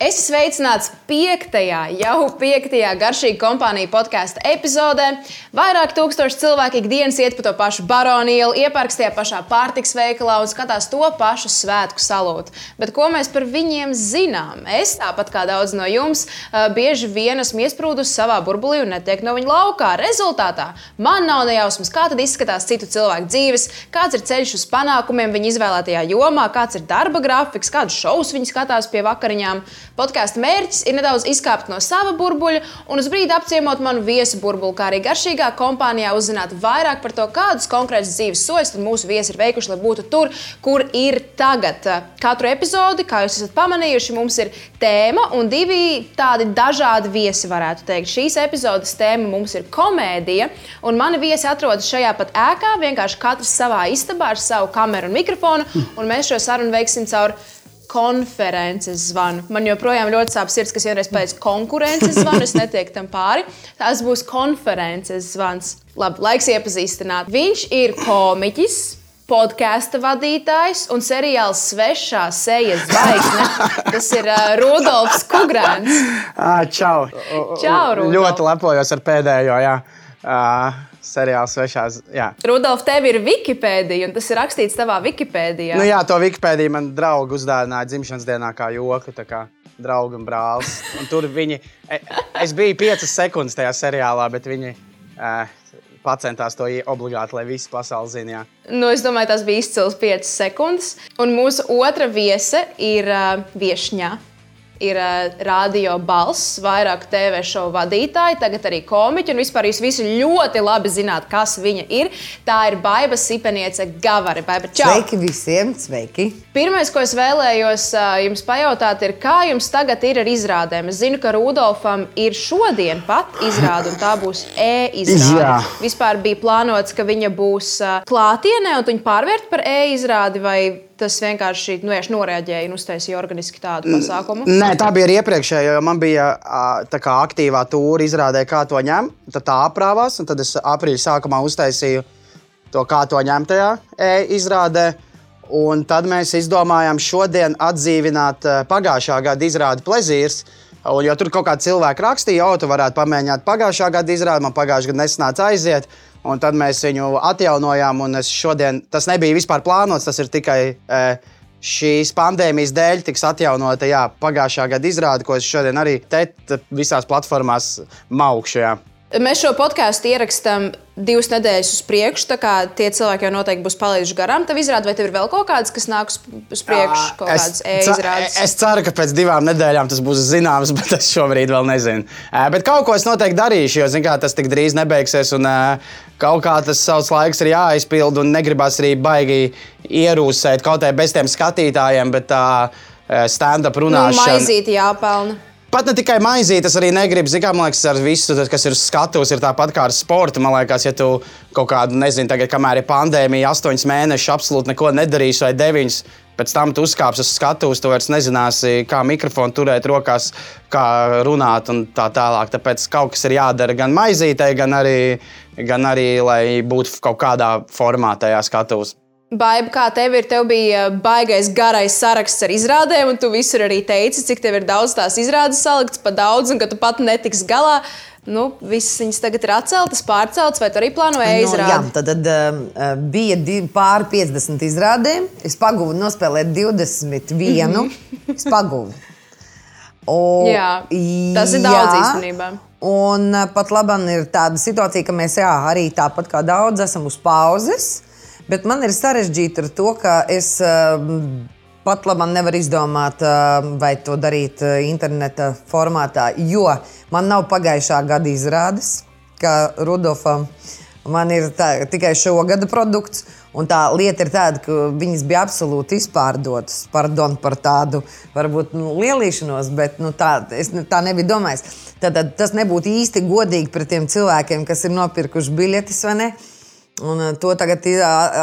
Es sveicināts piektajā, jau piektajā garšīga kompānija podkāstu epizodē. Vairāk tūkstoši cilvēki ikdienas iet pa to pašu baronu ielu, iepērks tajā pašā pārtiks veikalā un skatās to pašu svētku salūtu. Bet ko mēs par viņiem zinām? Es, tāpat kā daudz no jums, bieži vien esmu iesprūdusi savā burbulī un netiek no viņa laukā. Rezultātā man nav nejausmas, kā tad izskatās citu cilvēku dzīves, kāds ir ceļš uz panākumiem viņa izvēlētajā jomā, kāds ir darba grafiks, kādus šovus viņi skatās pie vakariņām. Podkāstu mērķis ir nedaudz izkāpt no sava burbuļa un uz brīdi apciemot manu viesu burbuli, kā arī garšīgā kompānijā uzzināt vairāk par to, kādus konkrētus dzīves soļus mūsu viesi ir veikuši, lai būtu tur, kur ir tagad. Katru epizodi, kā jūs esat pamanījuši, mums ir tēma un divi tādi dažādi viesi, varētu teikt. Šīs epizodes tēma mums ir komēdija, un mani viesi atrodas šajā pat ēkā, vienkārši katrs savā istabā ar savu kameru un mikrofonu, un mēs šo sarunu veiksim caur konferences zvanu. Man joprojām ļoti sāp sirds, kas vienreiz pēc konkurences zvanu, es netieku tam pāri. Tas būs konferences zvans. Labi, laiks iepazīstināt. Viņš ir komiķis. Podkāstu vadītājs un seriāla svešā sejas zvaigzne. Tas ir uh, Rudolfs Kungrāns. Čau! Čau, Rudolf. Ļoti lepojos ar pēdējo. Jā. Uh, seriāls svešās. Jā. Rudolf, tev ir Wikipēdija, un tas ir rakstīts tavā Wikipēdijā. Nu, jā, to Wikipēdiju man draugi uzdāvināja dzimšanas dienā kā joku. Kā draugs un brālis. Un tur viņi, e, es biju piecas sekundes tajā seriālā, bet viņi uh, pacentās to obligāti, lai visi pasauli zinātu. Nu, es domāju, tas bija izcils piecas sekundes. Un mūsu otra viesa ir uh, viesņā ir uh, radio balss, vairāk TV šovu vadītāji, tagad arī komiķi. Un vispār jūs visi ļoti labi zināt, kas viņa ir. Tā ir Baiva Sipeniece Gavare. Baiba, čau! Sveiki visiem! Sveiki! Pirmais, ko es vēlējos uh, jums pajautāt, ir, kā jums tagad ir ar izrādēm? Es zinu, ka Rudolfam ir šodien pat izrāde, un tā būs e-izrāde. Jā. Vispār bija plānots, ka viņa būs uh, klātienē, un viņa pārvērt par e-izrādi vai tas vienkārši nu, noreaģēja un uztaisīja organiski tādu pasākumu? Nē, tā bija arī iepriekšējā, jo man bija kā, aktīvā tūra izrādē, kā to ņemt. Tad tā aprāvās, un tad es aprīļa sākumā uztaisīju to, kā to ņemt tajā e-izrādē. Un tad mēs izdomājām šodien atdzīvināt pagājušā gada izrādi Plezīrs. Un, jo tur kaut kāda cilvēka rakstīja, jau tu varētu pamēģināt pagājušā gada izrādi, man pagājušā gada nesanāca aiziet. Un tad mēs viņu atjaunojām, un šodien tas nebija vispār plānots. Tas ir tikai e, šīs pandēmijas dēļ tiks atjaunota jā, pagājušā gada izrāde, ko es šodien arī te visās platformās maukšu. Jā. Mēs šo podkāstu ierakstām divas nedēļas uz priekšu. Tie cilvēki jau noteikti būs palaiduši garām. Tev izrādās, vai tev ir vēl kaut kādas, kas nāk uz priekšu, kaut kādas e-izrādes? Es ceru, ka pēc divām nedēļām tas būs zināms, bet es šobrīd vēl nezinu. Bet kaut ko es noteikti darīšu, jo kā, tas tik drīz nebeigsies. Un, Kaut kā tas savs laiks ir jāizpild, un negribas arī baigi ierūsēt kaut kā bez tiem skatītājiem, bet tā stand-up nu, runāšana. Nu, maizīti jāpelna. Pat ne tikai maizīte, es arī negribu, zināmā mērā, liekas, ar visu, kas ir skatus, ir tāpat kā ar sportu. Man liekas, ja tu kaut kādu, nezinu, tagad, kamēr ir pandēmija, astoņus mēnešus absolūti neko nedarīsi vai deviņus. Pēc tam tu uzkāpsi uz skatuves, tu vairs nezināsi, kā mikrofonu turēt rokās, kā runāt un tā tālāk. Tāpēc kaut kas ir jādara gan maizītei, gan arī, gan arī lai būtu kaut kādā formā tajā skatuves. Baiba, kā tev ir, tev bija baigais garais saraksts ar izrādēm, un tu visur arī teici, cik tev ir daudz tās izrādes salikts, pa daudz, un ka tu pat netiks galā. Nu, visas viņas tagad ir atceltas, pārceltas, vai tu arī plānoji nu, izrādīt? Jā, tad, tad uh, bija divi, pāri 50 izrādēm. Es pagūvu nospēlēt 21. Mm -hmm. Es pagūvu. O, jā, tas ir daudz jā, īstenībā. Un pat labi ir tāda situācija, ka mēs jā, arī tāpat kā daudz esam uz pauzes. Bet man ir sarežģīti ar to, ka es ehm, pat labi nevaru izdomāt, ehm, vai to darīt eh, interneta formātā, jo man nav pagājušā gada izrādes, kā Rudolfam. Man ir tā, tikai šo gada produkts. Un tā lieta ir tāda, ka viņas bija absolūti izpārdotas. Pardon par tādu, varbūt nu, lielīšanos, bet nu, tā, es nu, tā nebiju domājis. Tad, tad tas nebūtu īsti godīgi pret tiem cilvēkiem, kas ir nopirkuši biļetes vai ne. Un eh, to tagad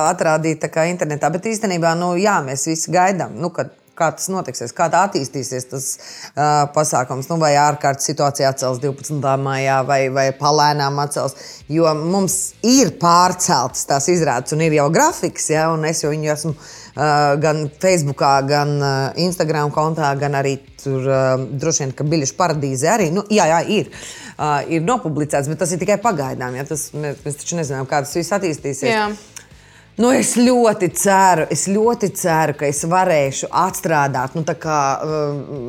atrādīt internetā. Bet īstenībā, nu, jā, mēs visi gaidām, nu, kad kā tas notiksies, kā tā attīstīsies tas uh, pasākums. Nu, vai ārkārtas situācija atcels 12. maijā, vai, vai palēnām atcels. Jo mums ir pārceltas tās izrādes, un ir jau grafiks, ja, un es jau viņu esmu uh, gan Facebook, gan uh, Instagram kontā, gan arī tur droši vien, ka biļešu paradīze arī nu, jā, jā, ir. Uh, ir nopublicēts, bet tas ir tikai pagaidām. Ja? Tas, mēs, mēs taču nezinām, kā tas viss attīstīsies. Jā. Nu, es ļoti ceru, es ļoti ceru, ka es varēšu atstrādāt nu, kā,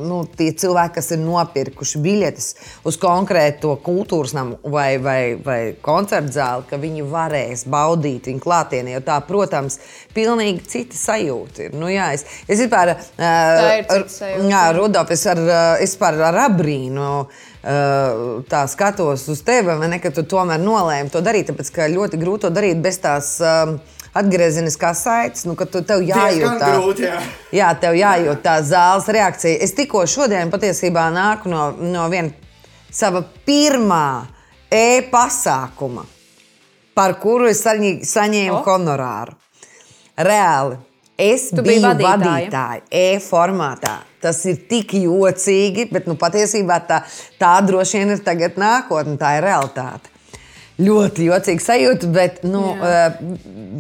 nu, tie cilvēki, kas ir nopirkuši biļetes uz konkrēto kultūras namu vai, vai, vai koncertu zāli, ka viņi varēs baudīt viņu klātienē. Jo tā, protams, pilnīgi cita sajūta ir. Nu, jā, es, es vispār, uh, jā, Rudolf, es ar, es par, ar abrīnu. Uh, tā skatos uz tevi, ne, ka tu tomēr nolēmi to darīt. Tāpēc, ka ļoti grūti to darīt bez tās uh, atgriezeniskās saites, nu, ka tu, tev jājūt tā, grūti, jā. jā, tev jājūt tā zāles reakcija. Es tikko šodien patiesībā nāku no, no viena sava pirmā e-pasākuma, par kuru es saņi, saņēmu oh. honorāru. Reāli. Es tu biju vadītāja e-formātā. Tas ir tik jocīgi, bet nu, patiesībā tā, tā droši vien ir tagad nākotne, tā ir realitāte ļoti jocīga sajūta, bet nu, uh,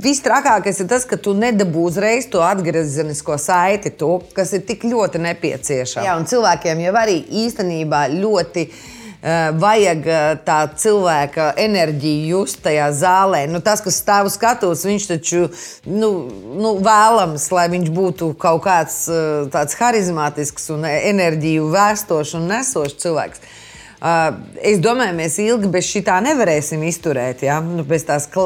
viss trakākais ir tas, ka tu nedabū uzreiz to atgriezenisko saiti, to, kas ir tik ļoti nepieciešama. Jā, un cilvēkiem jau arī īstenībā ļoti. Uh, vajag uh, tā cilvēka enerģiju just tajā zālē. Nu, tas, kas stāv uz skatuves, viņš taču nu, nu, vēlams, lai viņš būtu kaut kāds uh, tāds harizmātisks un enerģiju vēstošs un nesošs cilvēks. Es domāju, mēs ilgi bez šī tā nevarēsim izturēt. Ja? Nu, bez tās, ka,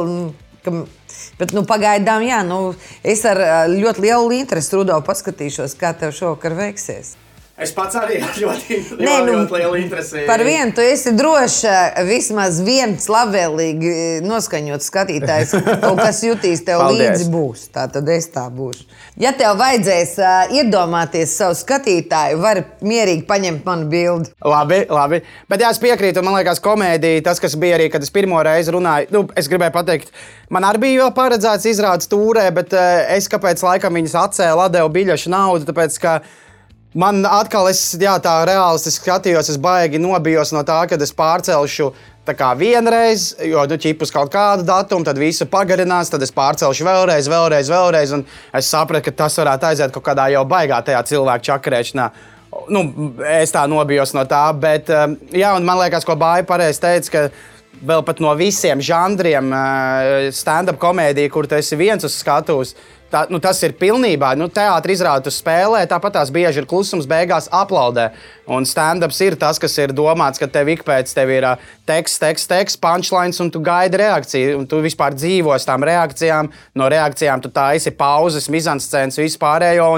bet nu, pagaidām, jā, nu, es ar ļoti lielu interesi Rudolf paskatīšos, kā tev šovakar veiksies. Es pats arī ļoti, Nē, nu, ļoti lielu interesi. Par vienu tu esi drošs, vismaz viens labvēlīgi noskaņots skatītājs, kaut kas jutīs tev Paldies. līdzi būs. Tā tad es tā būšu. Ja tev vajadzēs uh, iedomāties savu skatītāju, var mierīgi paņemt manu bildi. Labi, labi. Bet jā, es piekrītu, man liekas, komēdija, tas, kas bija arī, kad es pirmo reizi runāju, nu, es gribēju pateikt, man arī bija vēl paredzēts izrādes tūrē, bet uh, es kāpēc laikam viņas atcēlu, atdevu biļešu naudu, tāpēc, ka Man atkal, es jā, tā reālistiski skatījos, es baigi nobijos no tā, ka es pārcelšu tā kā vienreiz, jo nu, ķipus kaut kādu datumu, tad visu pagarinās, tad es pārcelšu vēlreiz, vēlreiz, vēlreiz. Un es sapratu, ka tas varētu aiziet kaut kādā jau baigā tajā cilvēku čakarēšanā. Nu, es tā nobijos no tā, bet um, jā, man liekas, ko Bāja pareizi teica, ka vēl pat no visiem žanriem uh, stand-up komēdija, kur tu esi viens uz skatuves Tā, nu, tas ir pilnībā nu, teātris izrāda, tu spēlē, tāpat tās bieži ir klusums, beigās aplaudē. Un stand-ups ir tas, kas ir domāts, ka tev ik pēc tev ir uh, teksts, teksts, teksts, punchlines, un tu gaidi reakciju. Un tu vispār dzīvo uz tām reakcijām, no reakcijām tu taisi pauzes, mizanscēnas, vispārējo.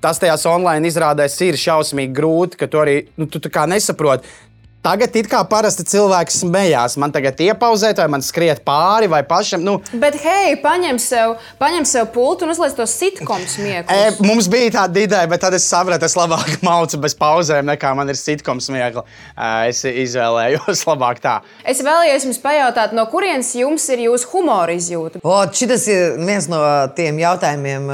Tas tajās online izrādēs ir šausmīgi grūti, ka tu arī nu, tu, tu nesaproti Tagad it kā parasti cilvēki smējās. Man tagad iepauzēt, vai man skriet pāri, vai pašam. Nu. Bet, hei, paņem sev, paņem sev pultu un uzliek to sitkomu smieklus. E, mums bija tāda ideja, bet tad es sapratu, es labāk maucu bez pauzēm, nekā man ir sitkomu smiekli. E, es izvēlējos labāk tā. Es vēlējos jums pajautāt, no kurienes jums ir jūsu humora izjūta? O, šis ir viens no tiem jautājumiem,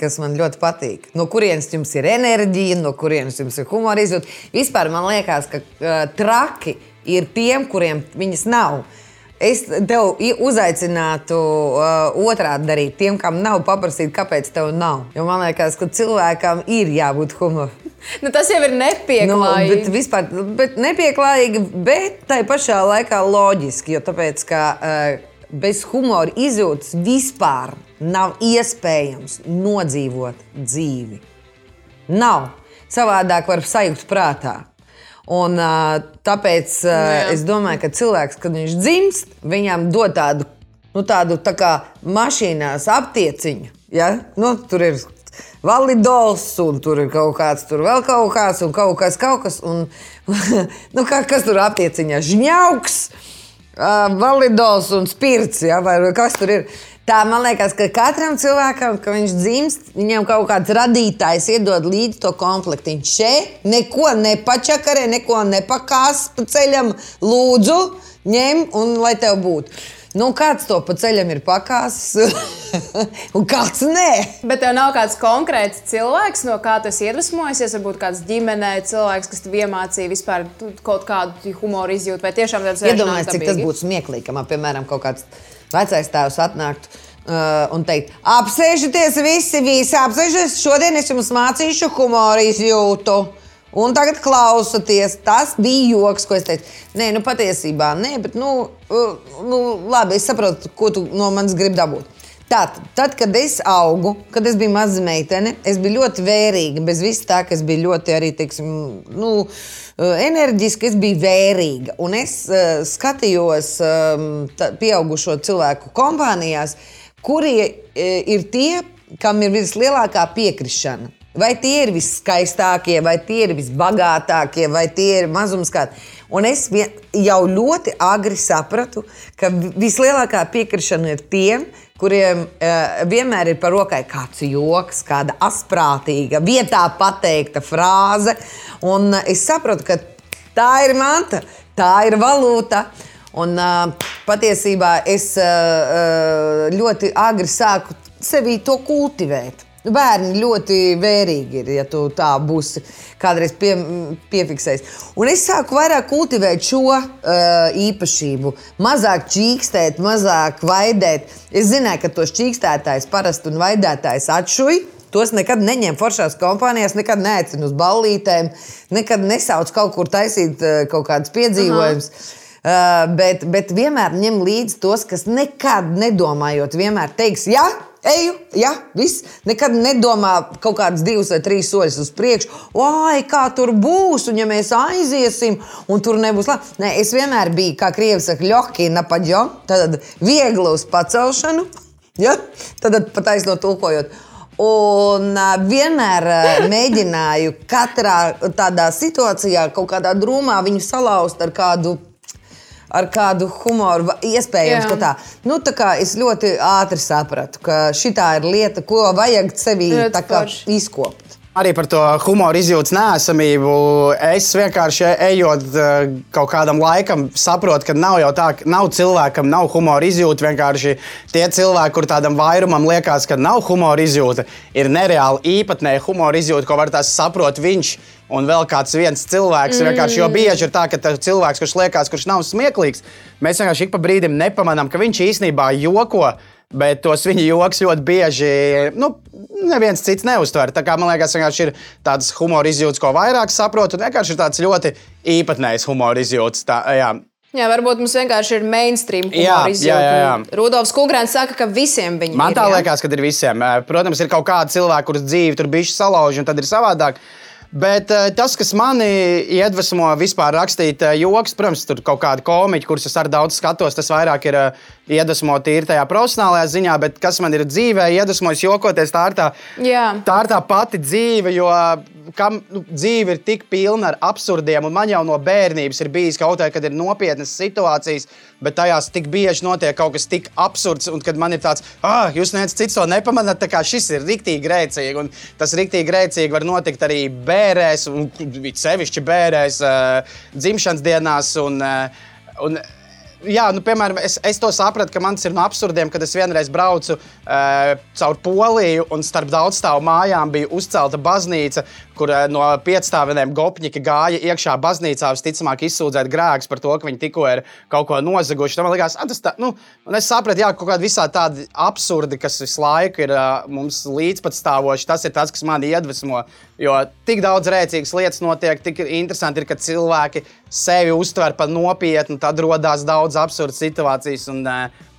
kas man ļoti patīk. No kurienes jums ir enerģija, no kurienes jums ir humora izjūta? Vispār man liekas, ka traki ir tiem, kuriem viņas nav. Es tev uzaicinātu uh, otrādi darīt, tiem, kam nav paprasīt, kāpēc tev nav. Jo man liekas, ka cilvēkam ir jābūt humoram. Nu, tas jau ir nepieklājīgi. Nu, bet, vispār, bet nepieklājīgi, bet tai pašā laikā loģiski. Jo tāpēc, ka, uh, bez humora izjūtas vispār nav iespējams nodzīvot dzīvi. Nav. Savādāk var sajust prātā. Un, tāpēc Jā. es domāju, ka cilvēks, kad viņš dzimst, viņam dod tādu, nu, tādu tā kā mašīnās aptieciņu. Ja? Nu, tur ir validols, un tur ir kaut kāds, tur vēl kaut kāds, un kaut kas, kaut kas. Un, nu, kā, kas tur aptieciņā? Žņauks, uh, validols un spirts, ja? vai kas tur ir. Tā man liekas, ka katram cilvēkam, kad viņš dzimst, viņam kaut kāds radītājs iedod līdzi to komplektu. Viņš šeit neko nepačakarē, neko nepakās pa ceļam. Lūdzu, ņem un lai tev būtu. Nu, kāds to pa ceļam ir pakāsis, un kāds nē. Bet tev nav kāds konkrēts cilvēks, no kā tas iedvesmojies. Varbūt kāds ģimenē cilvēks, kas tev iemācīja vispār kaut kādu humoru izjūtu, vai tiešām tāds ir. Iedomājieties, cik tas būtu smieklīgi, man, piemēram, kaut kāds vecais tēvs atnāktu. Uh, un teikt, apsēžieties visi, visi apsēžieties. Šodien es jums mācīšu humoru izjūtu. Un tagad klausieties, tas bija joks, ko es teicu. Nē, nu patiesībā nē, bet nu, uh, nu, labi, es saprotu, ko tu no manis gribi dabūt. Tad, tad, kad es augu, kad es biju maza meitene, es biju ļoti vērīga. Bez vis tā, ka es biju ļoti arī, teiksim, nu, enerģiska, es biju vērīga. Un es uh, skatījos um, pieaugušo cilvēku kompānijās, kuri uh, ir tie, kam ir vislielākā piekrišana. Vai tie ir viskaistākie, vai tie ir visbagātākie, vai tie ir mazumskati. Un es jau ļoti agri sapratu, ka vislielākā piekrišana ir tiem, kuriem uh, vienmēr ir par rokai kāds joks, kāda asprātīga, vietā pateikta frāze. Un uh, es saprotu, ka tā ir manta, tā ir valūta. Un uh, patiesībā es uh, ļoti agri sāku sevī to kultivēt. Bērni ļoti vērīgi ir, ja tu tā būsi kādreiz pie, piefiksējis. Un es sāku vairāk kultivēt šo uh, īpašību, mazāk čīkstēt, mazāk vaidēt. Es zināju, ka tos čīkstētājus parasti un vaidētājus atšuju. Tos nekad neņem foršās kompānijās, nekad neaicinu uz ballītēm, nekad nesauc kaut kur taisīt uh, kaut kādus piedzīvojumus. Uh, bet, bet vienmēr ņem līdzi tos, kas nekad nedomājot, vienmēr teiks, jā, ja, Eju, ja, viss. Nekad nedomā kaut kādus divus vai trīs soļus uz priekšu. Oi, kā tur būs, un ja mēs aiziesim, un tur nebūs labi. Nē, es vienmēr biju, kā krievis saka, ļoki napaģo, tad viegli uz pacelšanu, ja? tad pataisno tulkojot. Un uh, vienmēr uh, mēģināju katrā tādā situācijā, kaut kādā drūmā, viņu salauzt ar kādu ar kādu humoru. Iespējams, Jā. ka tā. Nu, tā kā es ļoti ātri sapratu, ka šī ir lieta, ko vajag sevī izkopt. Arī par to humoru izjūtas nēsamību. Es vienkārši ejot eh, kaut kādam laikam, saprotu, ka nav jau tā, ka nav cilvēkam, nav humora izjūta. Vienkārši tie cilvēki, kur tādam vairumam liekas, ka nav humora izjūta, ir nereāli īpatnēja humora izjūta, ko var tās saprast viņš un vēl kāds viens cilvēks. Mm. Vienkārši, jo bieži ir tā, ka cilvēks, kurš liekas, kurš nav smieklīgs, mēs vienkārši ik pa brīdim nepamanām, ka viņš īstenībā joko. Bet tos viņa joks ļoti bieži nu, neviens cits neuztver. Tā kā man liekas, vienkārši ir tāds humora izjūta, ko vairāk saprotu. Vienkārši ir tāds ļoti īpatnējs humora izjūta. Tā, jā. Jā, varbūt mums vienkārši ir mainstream izjūta. Jā, jā, jā. Rudolfs Kungrēns saka, ka visiem viņiem Man tā ir, liekas, ka ir visiem. Protams, ir kaut kādi cilvēki, kurus dzīve tur bijuši salauži, un tad ir savādāk. Bet uh, tas, kas manī iedvesmo vispār rakstīt uh, joks, protams, tur kaut kādi komiķi, kurus es arī daudz skatos, tas vairāk ir uh, iedvesmo tīri tajā profesionālajā ziņā, bet kas man ir dzīvē, iedvesmojas jokoties, tā ir tā, Jā. tā, ir tā pati dzīve. Jo kam, nu, dzīve ir tik pilna ar absurdiem, un man jau no bērnības ir bijis kaut kā, kad ir nopietnas situācijas, bet tajās tik bieži notiek kaut kas tik absurds, un kad man ir tāds, ah, jūs neviens cits to nepamanāt, tā kā šis ir riktīgi grēcīgi, un tas riktīgi grēcīgi var notikt arī bērēs, un sevišķi bērēs uh, dzimšanas dienās. Un, uh, un, jā, nu, piemēram, es, es to sapratu, ka man tas ir no absurdiem, kad es vienreiz braucu uh, caur Poliju un starp daudzstāvu mājām bija uzcelta baznīca, kur uh, no piecstāviem gopņiki gāja iekšā baznīcā, visticamāk, izsūdzēt grēkus par to, ka viņi tikko ir kaut ko nozaguši. Man liekas, ah, tas tā, nu, un es sapratu, jā, ka kaut kādi visādi tādi absurdi, kas visu laiku ir uh, mums līdzpatstāvoši, tas ir tas, kas man iedvesmo. Jo tik daudz rēcīgas lietas notiek, tik interesanti ir, ka cilvēki sevi uztver par nopietnu, tad radās daudz absurdu situācijas. Un,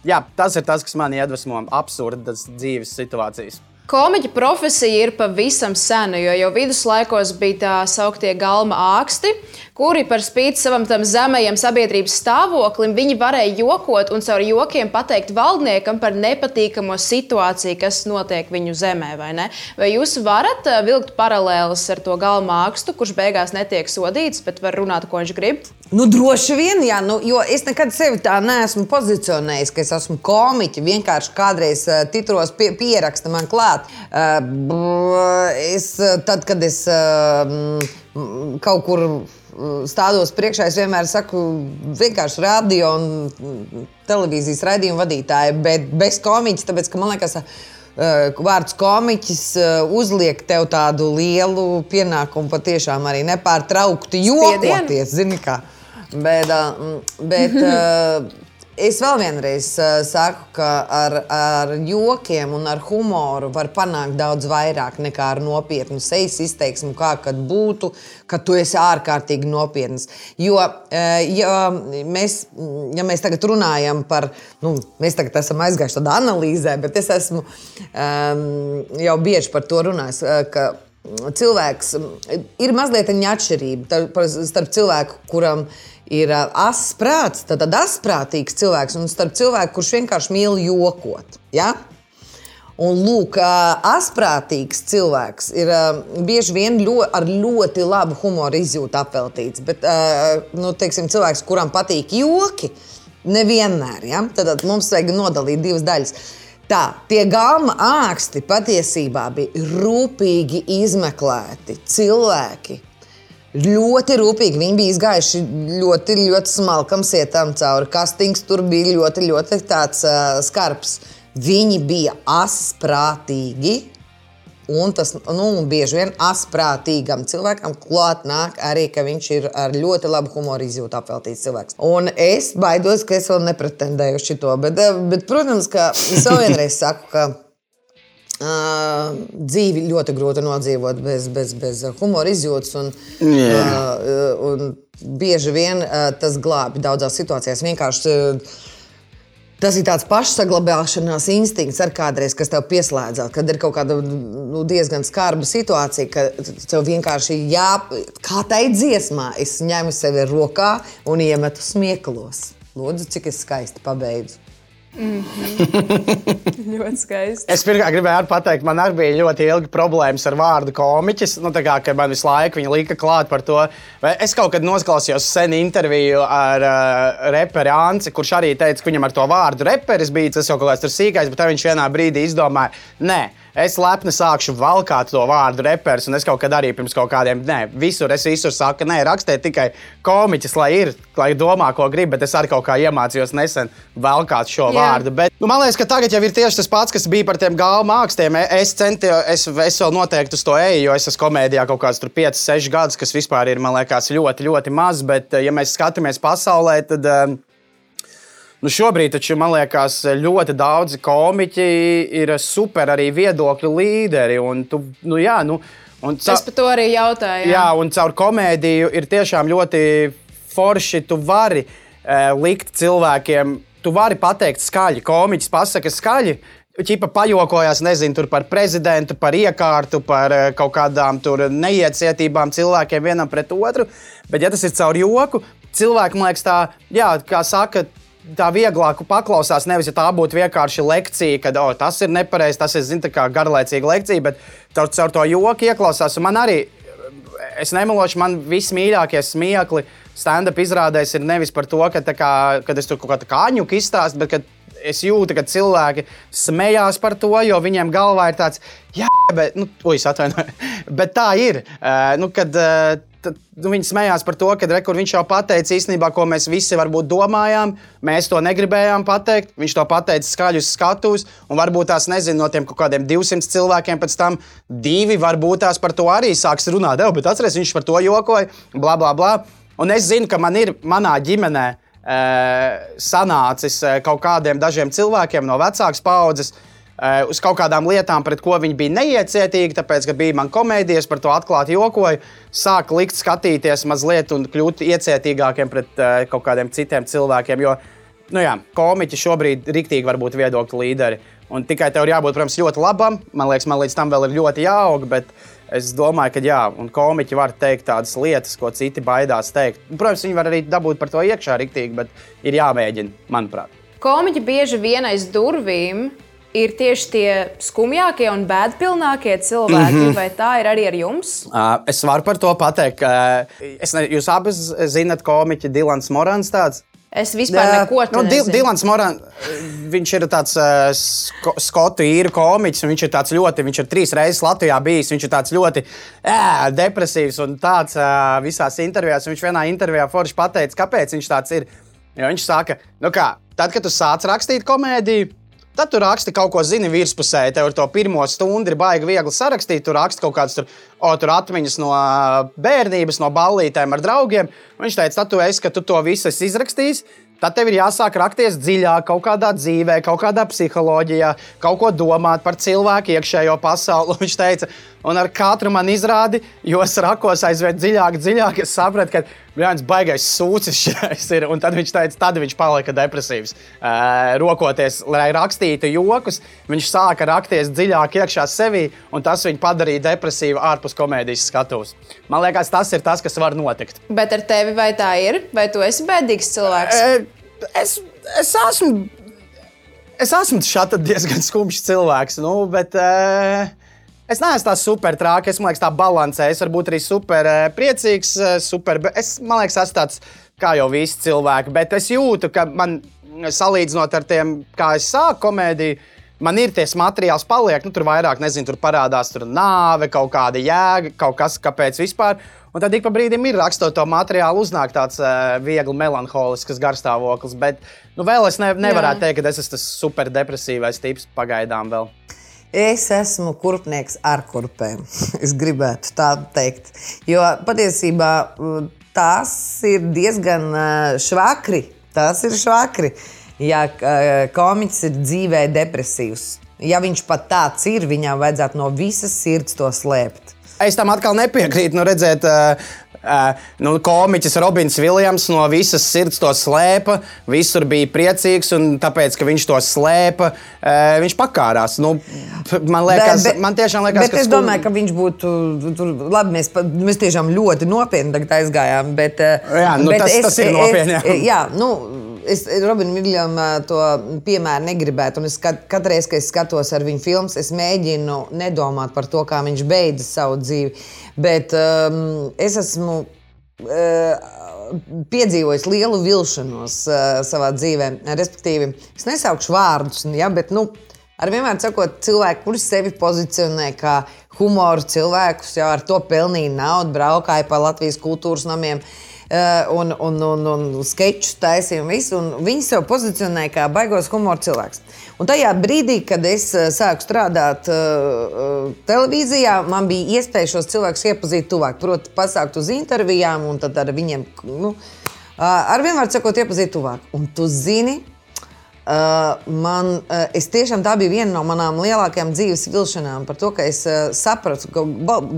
jā, tas ir tas, kas man iedvesmo absurdas dzīves situācijas. Komiķa profesija ir pavisam sena, jo jau viduslaikos bija tā sauktie galma āksti, kuri par spīti savam zemajam sabiedrības stāvoklim, viņi varēja jokot un caur jokiem pateikt valdniekam par nepatīkamo situāciju, kas notiek viņu zemē. Vai, ne? vai jūs varat eh, vilkt paralēlus ar to galma ākstu, kurš beigās netiek sodīts, bet var runāt, ko viņš grib? Nu, droši vien, jā, nu, jo es nekad sevi tā neesmu pozicionējis, ka es esmu komiķis. Vienkārši kādreiz uh, titros pie, pieraksta man klāt. Uh, es, tad, kad es uh, kaut kur stādos priekšā, es vienmēr saku, vienkārši radio un televīzijas raidījumu vadītāji, bet bez komiķa, tāpēc, ka man liekas, vārds komiķis uzliek tev tādu lielu pienākumu patiešām arī nepārtraukti jokoties. Zini, kā. Bet, bet es vēl vienreiz saku, ka ar, ar jokiem un ar humoru var panākt daudz vairāk nekā ar nopietnu sejas izteiksmu, kā kad būtu, ka tu esi ārkārtīgi nopietns. Jo, ja mēs, ja mēs tagad runājam par, nu, mēs tagad esam aizgājuši tādā analīzē, bet es esmu um, jau bieži par to runājis cilvēks ir mazliet atšķirība starp cilvēku, kuram ir asins prāts, tad asprātīgs cilvēks, un starp cilvēku, kurš vienkārši mīl jokot. Ja? Un, lūk, asprātīgs cilvēks ir bieži vien ļo, ar ļoti labu humoru izjūtu apveltīts. Bet, nu, teiksim, cilvēks, kuram patīk joki, nevienmēr. Ja? Tad mums vajag nodalīt divas daļas. Tā, tie gama āksti patiesībā bija rūpīgi izmeklēti cilvēki. Ļoti rūpīgi viņi bija izgājuši ļoti, ļoti smalkam sietam cauri. Kastings tur bija ļoti, ļoti tāds, uh, skarbs. Viņi bija asprātīgi. Un tas nu, bieži vien asprātīgam cilvēkam klāt nāk arī, ka viņš ir ar ļoti labu humoru izjūtu apveltīts cilvēks. Un es baidos, ka es vēl nepretendēju šo. Bet, bet, protams, ka es vēl vienreiz saku, ka Uh, dzīvi ļoti grūti nodzīvot bez, bez, bez humora izjūtas. Un, yeah. uh, un bieži vien uh, tas glābi daudzās situācijās. Vienkārši uh, Tas ir tāds pašsaglabāšanās instinkts, ar kādreiz, kas tev pieslēdzās, kad ir kaut kāda nu, diezgan skarba situācija, ka tev vienkārši jā, kā tai dziesmā, es ņemu sevi rokā un iemetu smieklos. Lūdzu, cik es skaisti pabeidzu. Mm -hmm. ļoti skaisti. Es pirmkārt gribēju pateikt, man arī bija ļoti ilgi problēmas ar vārdu komiķis. Nu, kā, man visu laiku viņa lika klāt par to. Es kaut kad noklausījos senu interviju ar uh, reperi Anci, kurš arī teica, ka viņam ar to vārdu reperis bija tas jau kaut kāds sīkais, bet viņš vienā brīdī izdomāja, nē es lepni sākšu valkāt to vārdu reperis, un es kaut kad arī pirms kaut kādiem, nē, visur es visur saku, nē, rakstiet tikai komiķis, lai ir, lai domā, ko grib, bet es arī kaut kā iemācījos nesen valkāt šo Jā. vārdu. Bet, nu, man liekas, ka tagad jau ir tieši tas pats, kas bija par tiem galvu māksliem. Es centos, es, es vēl noteikti uz to eju, jo es esmu komēdijā kaut kāds 5, 6 gadus, kas vispār ir, man liekas, ļoti, ļoti maz, bet ja mēs skatāmies pasaulē, tad. Um, Nu šobrīd, taču, man liekas, ļoti daudzi komiķi ir super arī viedokļu līderi. Un tu, nu, jā, nu, un ca... Es par to arī jautāju. Jā. jā, un caur komēdiju ir tiešām ļoti forši. Tu vari uh, likt cilvēkiem, tu vari pateikt skaļi. Komiķis pasaka skaļi. Čipa pajokojās, nezinu, par prezidentu, par iekārtu, par uh, kaut kādām neiecietībām cilvēkiem vienam pret otru. Bet, ja tas ir caur joku, cilvēki, man liekas, tā, jā, kā saka, tā vieglāk paklausās. Nevis, ja tā būtu vienkārši lekcija, kad oh, tas ir nepareizi, tas ir zin, garlaicīga lekcija, bet caur, caur to joku ieklausās. Un man arī, es nemelošu, man vismīļākie smiekli stand-up izrādēs ir nevis par to, ka, kā, kad es tur kaut kādu kāņu izstāstu, bet kad es jūtu, ka cilvēki smējās par to, jo viņiem galvā ir tāds, jā, bet, nu, ui, atvainojiet, bet tā ir. Uh, nu, kad, uh, tad, nu, viņi smējās par to, ka re, viņš jau pateica īstenībā, ko mēs visi varbūt domājām. Mēs to negribējām pateikt. Viņš to pateica skaļi uz skatuves, un varbūt tās nezinu, no tiem kaut kādiem 200 cilvēkiem pēc tam divi varbūt tās par to arī sāks runāt. Dev, bet atcerieties, viņš par to jokoja, bla, bla, bla. Un es zinu, ka man ir manā ģimenē e, sanācis e, kaut kādiem dažiem cilvēkiem no vecākas paudzes uz kaut kādām lietām, pret ko viņi bija neiecietīgi, tāpēc, ka bija man komēdijas, par to atklāti jokoju, sāk likt skatīties mazliet un kļūt iecietīgākiem pret uh, kaut kādiem citiem cilvēkiem. Jo, nu jā, komiķi šobrīd rīktīgi var būt viedokļu līderi. Un tikai tev ir jābūt, protams, ļoti labam. Man liekas, man līdz tam vēl ir ļoti jāaug. Bet es domāju, ka jā, un komiķi var teikt tādas lietas, ko citi baidās teikt. Protams, viņi var arī dabūt par to iekšā rīktīgi, bet ir jāmēģina, manuprāt. Komiķi bieži vien aiz durvīm ir tieši tie skumjākie un bēdpilnākie cilvēki, mm -hmm. vai tā ir arī ar jums? Uh, es varu par to pateikt, ka es ne, jūs abi zinat komiķi Dilans Morans tāds. Es vispār Jā, neko tādu nu, Dil, Dilans Morans, viņš ir tāds uh, sko, skotu īru komiķis, un viņš ir tāds ļoti, viņš ir trīs reizes Latvijā bijis, viņš ir tāds ļoti ē, depresīvs un tāds uh, visās intervijās. Viņš vienā intervijā forši pateica, kāpēc viņš tāds ir. Jo viņš saka, nu kā, tad, kad tu sāc rakstīt komēdiju, Tad tu raksti kaut ko zini virspusē, tev ar to pirmo stundu ir baigi viegli sarakstīt. Tu raksti kaut kādas tur, o, tur atmiņas no bērnības, no ballītēm ar draugiem. Viņš teica, tad tu esi, ka tu to visu esi izrakstījis. Tad tev ir jāsāk rakties dziļāk, kaut kādā dzīvē, kaut kādā psiholoģijā, kaut ko domāt par cilvēku iekšējo pasauli. Viņš teica, un ar katru man izrādi, jo es rakos aizvien dziļāk, dziļāk, es sapratu, ka Brāļs baigais sūcis šis ir. Un tad viņš teica, tad viņš palika depresīvs. Uh, rokoties, lai rakstītu jokus, viņš sāka rakties dziļāk iekšā sevī, un tas viņu padarīja depresīvu ārpus komēdijas skatuves. Man liekas, tas ir tas, kas var notikt. Bet ar tevi vai tā ir? Vai tu esi bēdīgs cilvēks? Uh, es, es esmu. Es esmu diezgan skumjš cilvēks, nu, bet uh, Es neesmu tāds super trāks, es domāju, tā balansē. Es varu būt arī super eh, priecīgs, eh, super. Es domāju, ka esmu tāds kā jau visi cilvēki, bet es jūtu, ka man salīdzinot ar tiem, kā es sāku komēdiju, man ir tas materiāls, paliek, nu, tur vairāk, nezinu, tur parādās tur nāve, kaut kāda jēga, kaut kas, kāpēc vispār. Un tad ik pa brīdim ir rakstot to materiālu, uznāk tāds uh, viegli melanholisks garstāvoklis. Bet nu, vēl es ne, nevarētu Jā. teikt, ka es esmu tas super depresīvais tips pagaidām vēl. Es esmu kurpnieks ar kurpēm. Es gribētu tā teikt. Jo patiesībā tās ir diezgan švakri. Tās ir švakri. Ja komiķis ir dzīvē depresīvs, ja viņš pat tāds ir, viņam vajadzētu no visas sirds to slēpt. Es tam atkal nepiekrītu. Nu, redzēt, uh, Uh, nu, komiķis Robins Viljams no visas sirds to slēpa. Visur bija priecīgs, un tāpēc, ka viņš to slēpa, uh, viņš pakārās. Nu, man, liekas, bet, bet, man tiešām liekas, bet ka. Es skul... domāju, ka viņš būtu. Tur, labi, mēs, mēs tiešām ļoti nopietni aizgājām. Bet, jā, nu, bet tas, es, tas ir nopietni. Jā, nu, es Robinu Viljamā to piemēru negribētu. Es kat, katru reizi, kad es skatos ar viņu filmas, es mēģinu nedomāt par to, kā viņš beidza savu dzīvi. Bet um, es esmu. Uh, piedzīvojis lielu vilšanos uh, savā dzīvē. Respektīvi, es nesaukšu vārdus, ja, bet nu, ar vienmēr sakot, cilvēki, kuri sevi pozicionē kā humoru cilvēkus, jau ar to pelnīja naudu, braukāja pa Latvijas kultūras namiem. Uh, Eh, un, un, un, un sketčus taisīja un visu. Un viņi sev pozicionēja kā baigos humora cilvēks. Un tajā brīdī, kad es eh, sāku strādāt uh, televīzijā, man bija iespēja šos cilvēkus iepazīt tuvāk. Proti, pasākt uz intervijām un tad ar viņiem, nu, ar vienmēr sakot, iepazīt tuvāk. Un tu zini, Uh, man, uh, es tiešām tā bija viena no manām lielākajām dzīves vilšanām par to, ka es uh, sapratu, ka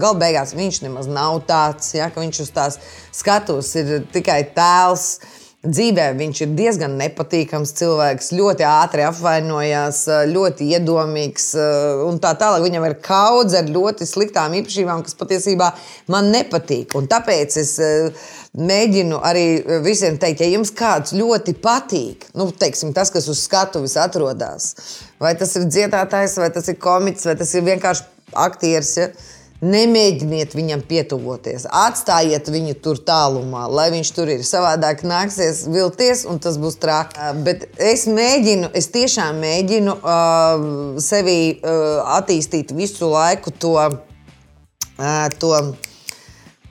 gala beigās viņš nemaz nav tāds, ja, ka viņš uz tās skatuves ir tikai tēls. Dzīvē viņš ir diezgan nepatīkams cilvēks, ļoti ātri apvainojās, ļoti iedomīgs un tā tālāk. Viņam ir kaudze ar ļoti sliktām īpašībām, kas patiesībā man nepatīk. Un tāpēc es mēģinu arī visiem teikt, ja jums kāds ļoti patīk, nu, teiksim, tas, kas uz skatuves atrodas, vai tas ir dziedātājs, vai tas ir komiķis, vai tas ir vienkārši aktieris. Ja? Nemēģiniet viņam pietuvoties, atstājiet viņu tur tālumā, lai viņš tur ir. Savādāk nāksies vilties, un tas būs traki. Bet es mēģinu, es tiešām mēģinu uh, sevi uh, attīstīt visu laiku to. Uh, to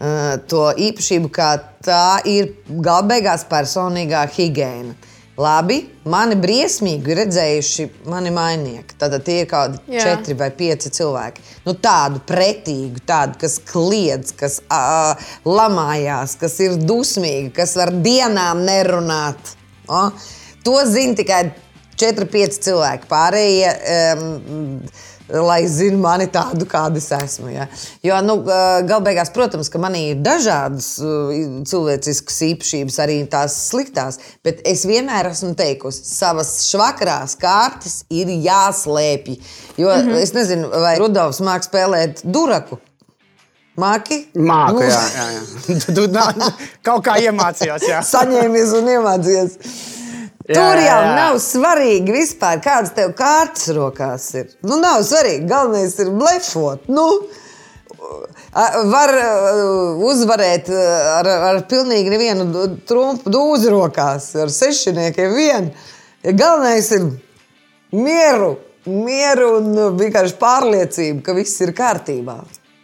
Eh, to īpašību, ka tā ir galbeigās personīgā higiēna. Labi, mani briesmīgi ir redzējuši mani mainieki. Tad tie ir kaut kādi Jā. četri vai pieci cilvēki. Nu, tādu pretīgu, tādu, kas kliedz, kas uh, lamājās, kas ir dusmīgi, kas var dienām nerunāt. O? To zina tikai četri, pieci cilvēki. Pārējie. Um, lai zinātu mani tādu, kāda es esmu. Ja. Jo, nu, galbeigās, protams, ka manī ir dažādas cilvēciskas īpašības, arī tās sliktās, bet es vienmēr esmu teikusi, savas švakarās kārtas ir jāslēpj. Jo mm -hmm. es nezinu, vai Rudolfs mākslinieks spēlēt duraku. Māki? Māku, nu, jā, jā. jā. tu, tu, kaut kā iemācījās. Saņēmies un iemācījās. Jā, Tur jau jā, jā. nav svarīgi vispār, kādas tev kārtas rokās ir. Nu, nav svarīgi. Galvenais ir blefot. Nu, var uzvarēt ar, ar pilnīgi nevienu trumpu dūzi rokās, ar sešiniekiem vien. Galvenais ir mieru, mieru un vienkārši pārliecība, ka viss ir kārtībā.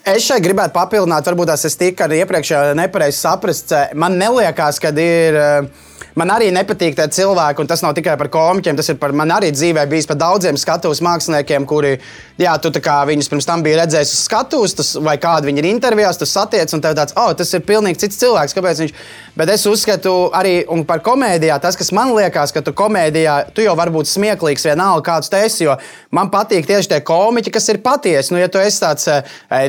Es šeit gribētu papildināt, varbūt tas ir tik ar iepriekšējo nepareizi saprasts. Man neliekas, ka ir. Uh, man arī nepatīk tie cilvēki, un tas nav tikai par komiķiem, tas ir par man arī dzīvē bijis par daudziem skatuves māksliniekiem, kuri, jā, tu viņus pirms tam biji redzējis uz skatuves, tas, vai kādu viņi ir intervijās, tu satiec, un tev tāds, oh, tas ir pilnīgi cits cilvēks, kāpēc viņš. Bet es uzskatu arī par komēdijā, tas, kas man liekas, ka tu komēdijā, tu jau vari būt smieklīgs vienalga, kāds tu esi, jo man patīk tieši tie komiķi, kas ir patiesi. Nu, ja tu esi tāds e,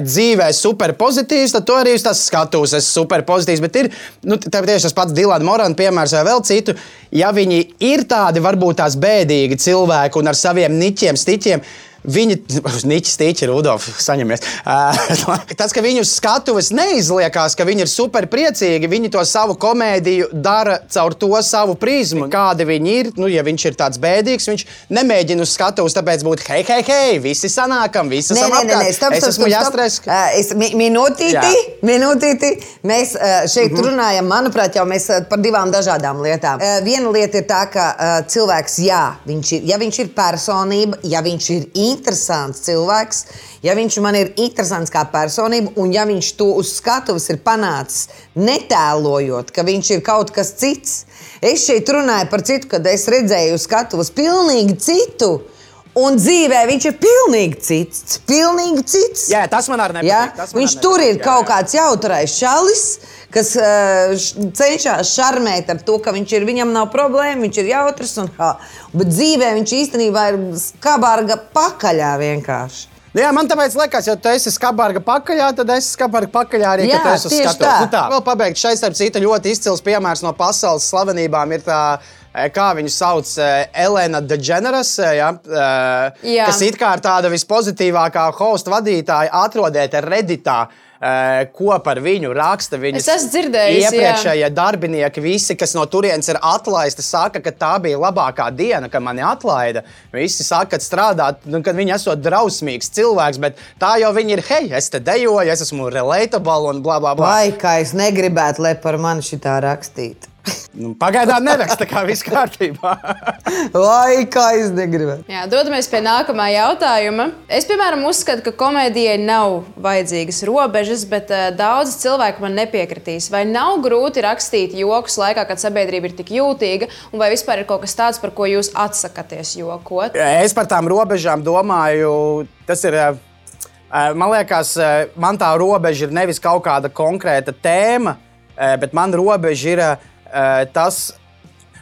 dzīvē super pozitīvs, tad tu arī uz tās skatuves esi super pozitīvs. Bet ir nu, tieši tas pats Dilana Morana piemērs vēl citu, ja viņi ir tādi varbūt tās bēdīgi cilvēki un ar saviem niķiem, stiķiem, Viņi, uz Niķis Tīķa, Rudolf, saņemies. Tas, ka viņu skatuves neizliekās, ka viņi ir super priecīgi, viņi to savu komēdiju dara caur to savu prizmu. Kādi viņi ir, nu, ja viņš ir tāds bēdīgs, viņš nemēģina uz skatuves, tāpēc būt hei, hei, hei, visi sanākam, visi esam apkārt. Stop, es esmu jāstres. Uh, es, mi, minūtīti, Jā. minūtīti. Mēs šeit mm -hmm. runājam, manuprāt, jau mēs par divām dažādām lietām. Viena lieta ir tā, ka cilvēks, jā, viņš ir, ja viņš ir personība, ja viņš ir interesants cilvēks, ja viņš man ir interesants kā personība, un ja viņš to uz skatuves ir panācis, netēlojot, ka viņš ir kaut kas cits. Es šeit runāju par citu, kad es redzēju uz skatuves pilnīgi citu. Un dzīvē viņš ir pilnīgi cits. Pilnīgi cits. Jā, tas man arī nepatīk. Ja? Viņš nepatīk. tur ir jā, kaut jā. kāds jautrais čalis, kas uh, cenšas šarmēt ar to, ka viņš ir, viņam nav problēma, viņš ir jautrs. Un, ha. Bet dzīvē viņš īstenībā ir skabārga pakaļā vienkārši. Jā, man tāpēc liekas, ja tu esi skarbāra pakaļā, tad es esmu skarbāra pakaļā arī. Jā, tas ir skats. Tā. Nu, tā. Vēl pabeigt šeit, starp citu, ļoti izcils piemērs no pasaules slavenībām ir tā kā viņu sauc, eh, Elena Degeneres, eh, ja, Jā. kas it kā ir tāda vispozitīvākā hosta vadītāja, atrodiet Redditā. Ko par viņu raksta viņas iepriekšējie jā. darbinieki, visi, kas no turienes ir atlaisti, saka, ka tā bija labākā diena, kad mani atlaida. Visi saka, ka strādāt, nu, kad viņi esot drausmīgs cilvēks, bet tā jau viņi ir, hei, es te dejoju, es esmu relatable un bla bla bla. Vai kā es negribētu, lai par mani šitā rakstītu? Nu, pagaidām neraksta, tā kā viss kārtībā. Vai kā es negribēju? Jā, dodamies pie nākamā jautājuma. Es, piemēram, uzskatu, ka komēdijai nav vajadzīgas robežas, bet uh, daudzi cilvēki man nepiekritīs. Vai nav grūti rakstīt joks laikā, kad sabiedrība ir tik jūtīga, un vai vispār ir kaut kas tāds, par ko jūs atsakāties jokot? Es par tām robežām domāju, tas ir. Uh, man liekas, man tā robeža ir nevis kaut kāda konkrēta tēma, bet man robeža ir uh, tas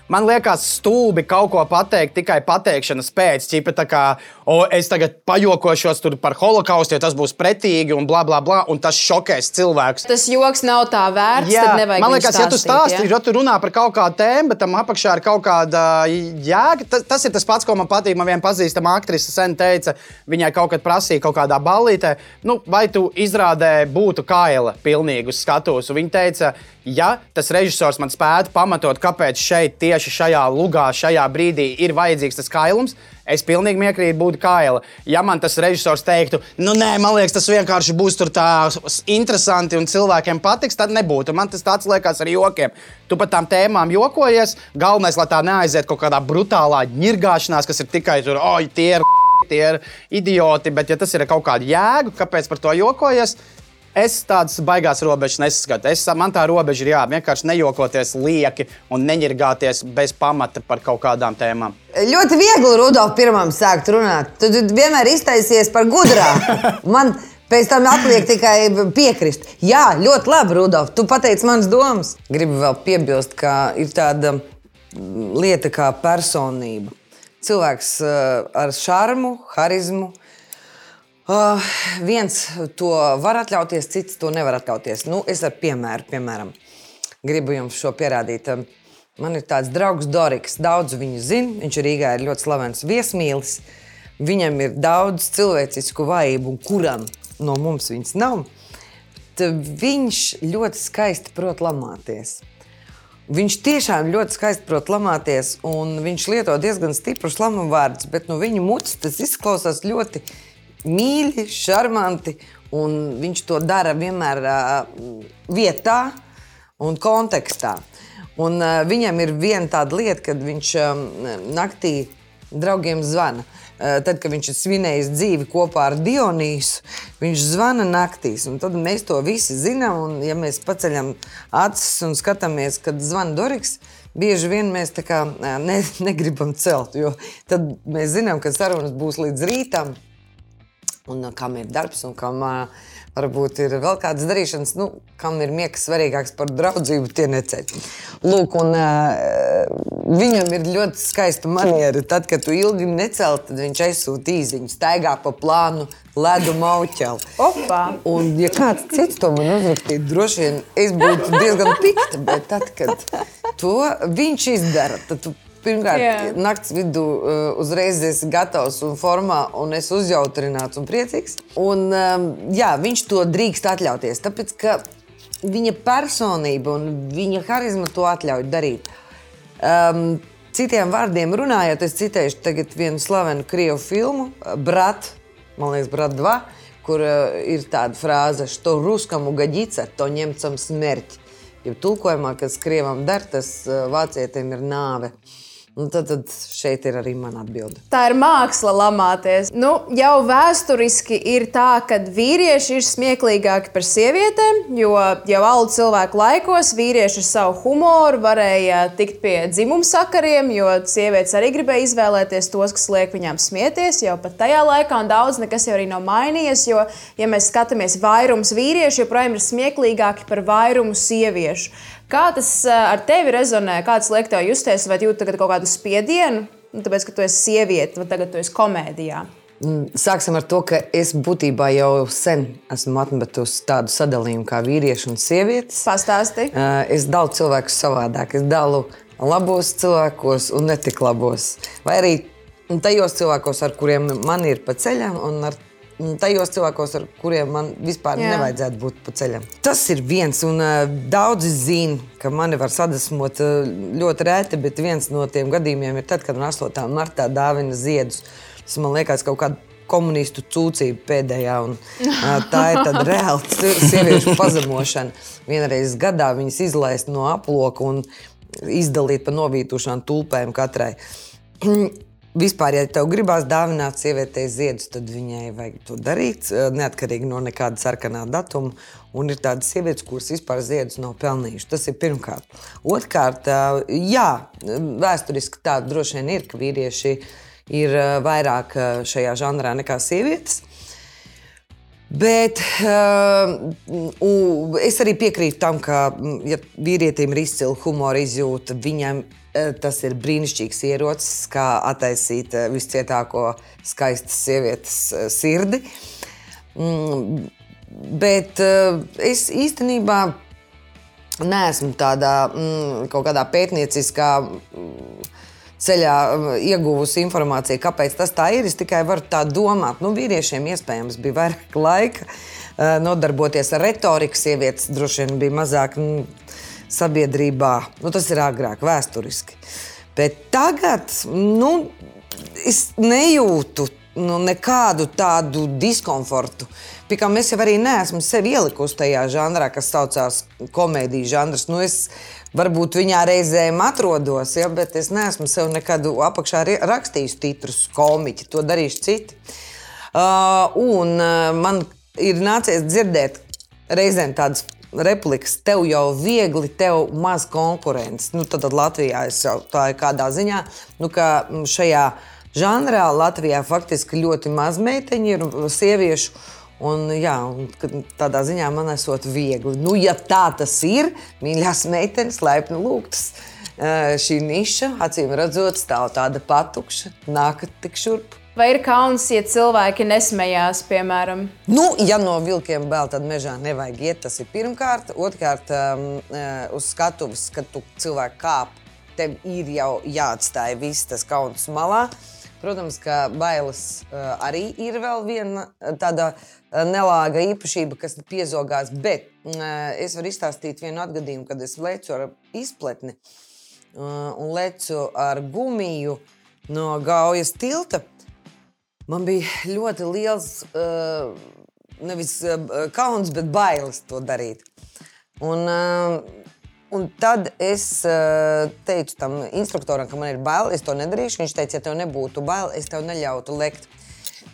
man liekas, stulbi kaut ko pateikt tikai pateikšanas pēc. Čipa, tā kā o, es tagad pajokošos par holokaustu, jo tas būs pretīgi un bla, bla, bla, un tas šokēs cilvēkus. Tas joks nav tā vērts. Jā, man liekas, stāstīt, ja tu stāstīsi, ja? ja tu runā par kaut kādu tēmu, bet tam apakšā ir kaut kāda jēga, tas, tas ir tas pats, ko man patīk. Man viena pazīstama aktrise sen teica, viņai kaut kad prasīja kaut kādā ballītē, nu, vai tu izrādē būtu kaila pilnīgi uz skatuves. Viņa teica, ja tas režisors man spētu pamatot, kāpēc šeit tieši šajā lugā, šajā brīdī ir vajadzīgs tas kailums, es pilnīgi miekrītu būt kaila. Ja man tas režisors teiktu, nu nē, man liekas, tas vienkārši būs tā interesanti un cilvēkiem patiks, tad nebūtu. Man tas tāds liekas ar jokiem. Tu par tām tēmām jokojies, galvenais, lai tā neaiziet kaut kādā brutālā ņirgāšanās, kas ir tikai tur, oi, tie ir. Tie ir idioti, bet, ja tas ir kaut kāda jēga, kāpēc par to jokojies, Es tādas baigās robežas nesaskatu. Es, man tā robeža ir jā, vienkārši nejokoties lieki un neņirgāties bez pamata par kaut kādām tēmām. Ļoti viegli, Rudolf, pirmam sākt runāt. Tu, tu vienmēr iztaisies par gudrā. Man pēc tam atliek tikai piekrist. Jā, ļoti labi, Rudolf, tu pateici manas domas. Gribu vēl piebilst, ka ir tāda lieta kā personība. Cilvēks uh, ar šarmu, harizmu, Uh, viens to var atļauties, cits to nevar atļauties. Nu, es ar piemēru, piemēram, gribu jums šo pierādīt. Man ir tāds draugs Doriks. Daudz viņu zina. Viņš Rīgā ir ļoti slavens viesmīlis. Viņam ir daudz cilvēcisku vājību, kuram no mums viņas nav. Tad viņš ļoti skaisti prot lamāties. Viņš tiešām ļoti skaisti prot lamāties, un viņš lieto diezgan stiprus lamu vārdus, bet no viņa mutes tas izklausās ļoti mīļi, šarmanti, viņš to dara vienmēr uh, vietā un kontekstā. Un, uh, viņam ir viena tāda lieta, kad viņš um, naktī draugiem zvana. Uh, tad, kad viņš ir svinējis dzīvi kopā ar Dionīsu, viņš zvana naktīs. Tad mēs to visi zinām. Un, ja mēs paceļam acis un skatāmies, kad zvana Doriks, bieži vien mēs kā, ne, negribam celt. Jo tad mēs zinām, ka sarunas būs līdz rītam, un kam ir darbs un kam uh, varbūt ir vēl kādas darīšanas, nu, kam ir miegs svarīgāks par draudzību, tie neceļ. Lūk, un uh, viņam ir ļoti skaista maniera. Tad, kad tu ilgi necēl, tad viņš aizsūta īziņu, staigā pa plānu, ledu mauķeli. Opa! Un, ja kāds cits to man uzrakstītu, droši vien es būtu diezgan pikta, bet tad, kad to viņš izdara, tad tu Pirmkārt, yeah. naktas vidū uh, uzreiz esi gatavs un formā, un es uzjautrināts un priecīgs. Un, um, jā, viņš to drīkst atļauties, tāpēc ka viņa personība un viņa harizma to atļauj darīt. Um, citiem vārdiem runājot, es citēšu vienu slavenu krievu filmu, Brat, man liekas, Brat 2, kur uh, ir tāda frāze, ka ruskam ugaģica, to ņemcam smērķi. Jo tulkojumā, kas krievam der, tas uh, vācietiem ir nāve. Uh, nu, tad, tad šeit ir arī mana atbilde. Tā ir māksla lamāties. Nu, jau vēsturiski ir tā, ka vīrieši ir smieklīgāki par sievietēm, jo jau alu cilvēku laikos vīrieši ar savu humoru varēja tikt pie dzimuma sakariem, jo sievietes arī gribēja izvēlēties tos, kas liek viņām smieties. Jau pat tajā laikā, daudz nekas jau arī nav mainījies, jo, ja mēs skatāmies, vairums vīriešu joprojām ir smieklīgāki par vairumu sieviešu. Kā tas eh, ar tevi rezonē? Kāds liek tev justies, vai jūt kaut kādu spiedienu? Nu, tāpēc, ka tu esi sieviete, vai tagad tu esi komēdijā. Mm, sāksim ar to, ka es būtībā jau sen esmu atmetusi tādu sadalījumu kā vīrieši un sievietes. Pastāsti. Eh, es dalu cilvēkus savādāk. Es dalu labos cilvēkos un netik labos. Vai arī tajos cilvēkos, ar kuriem man ir pa ceļam, un ar tajos cilvēkos, ar kuriem man vispār Jā. nevajadzētu būt pa ceļam. Tas ir viens, un uh, daudzi zina, ka mani var sadusmot uh, ļoti rēti, bet viens no tiem gadījumiem ir tad, kad man 8. martā dāvina ziedus. Tas man liekas kaut kāda komunistu cūcība pēdējā. Un, uh, tā ir tāda reāla sieviešu pazemošana. Vienreiz gadā viņas izlaist no aploka un izdalīt pa novītušām tulpēm katrai. Vispār, ja tev gribās dāvināt sievietei ziedus, tad viņai vajag to darīt, eh, neatkarīgi no nekāda sarkanā datuma. Un ir tādas sievietes, kuras vispār ziedus nav pelnījušas. Tas ir pirmkārt. Otrkārt, eh, jā, vēsturiski tā droši vien ir, ka vīrieši ir eh, vairāk šajā žanrā nekā sievietes. Bet uh, es arī piekrītu tam, ka, ja vīrietim ir izcila humora izjūta, viņam tas ir brīnišķīgs ierocis, kā attaisīt eh, viscietāko skaistas sievietes eh, sirdi. Mm, bet es īstenībā neesmu tādā mm, kaut kādā pētnieciskā mm, ceļā ieguvusi informāciju, kāpēc tas tā ir. Es tikai varu tā domāt, nu, vīriešiem iespējams bija vairāk laika nodarboties ar retoriku, sievietes droši vien bija mazāk. Sabiedrībā. Nu, tas ir agrāk, vēsturiski. Bet tagad nu, es nejūtu nu, nekādu tādu diskomfortu. Pikām es jau arī neesmu sevi ielikusi tajā žanrā, kas saucās komēdijas žanrs. Nu, es varbūt viņā reizēm atrodos, ja, bet es neesmu sev nekad apakšā rakstījis titrus komiķi. To darīšu citi. Uh, un uh, man ir nācies dzirdēt reizēm tādas replikas, tev jau viegli, tev maz konkurences. Nu, tad, tad Latvijā es jau tā ir kādā ziņā, nu, ka šajā žanrā Latvijā faktiski ļoti maz meiteņu ir sieviešu. Un, jā, tādā ziņā man esot viegli. Nu, ja tā tas ir, mīļās meitenes, laipni lūgtas. Šī niša, acīm redzot, stāv tāda patukša, nākat tik šurp. Vai ir kauns, ja cilvēki nesmējās, piemēram? Nu, ja no vilkiem vēl tad mežā nevajag iet, tas ir pirmkārt. Otrkārt, um, uh, uz skatuves, kad tu cilvēku kāp, tev ir jau jāatstāj viss tas kauns malā. Protams, ka bailes uh, arī ir vēl viena uh, tāda uh, nelāga īpašība, kas piezogās. Bet uh, es varu izstāstīt vienu atgadījumu, kad es lecu ar izpletni uh, un lecu ar gumiju no Gaujas tilta. Man bija ļoti liels, uh, nevis uh, kauns, bet bailes to darīt. Un, uh, Un tad es uh, teicu tam instruktoram, ka man ir bail, es to nedarīšu. Viņš teica, ja tev nebūtu bail, es tev neļautu lekt.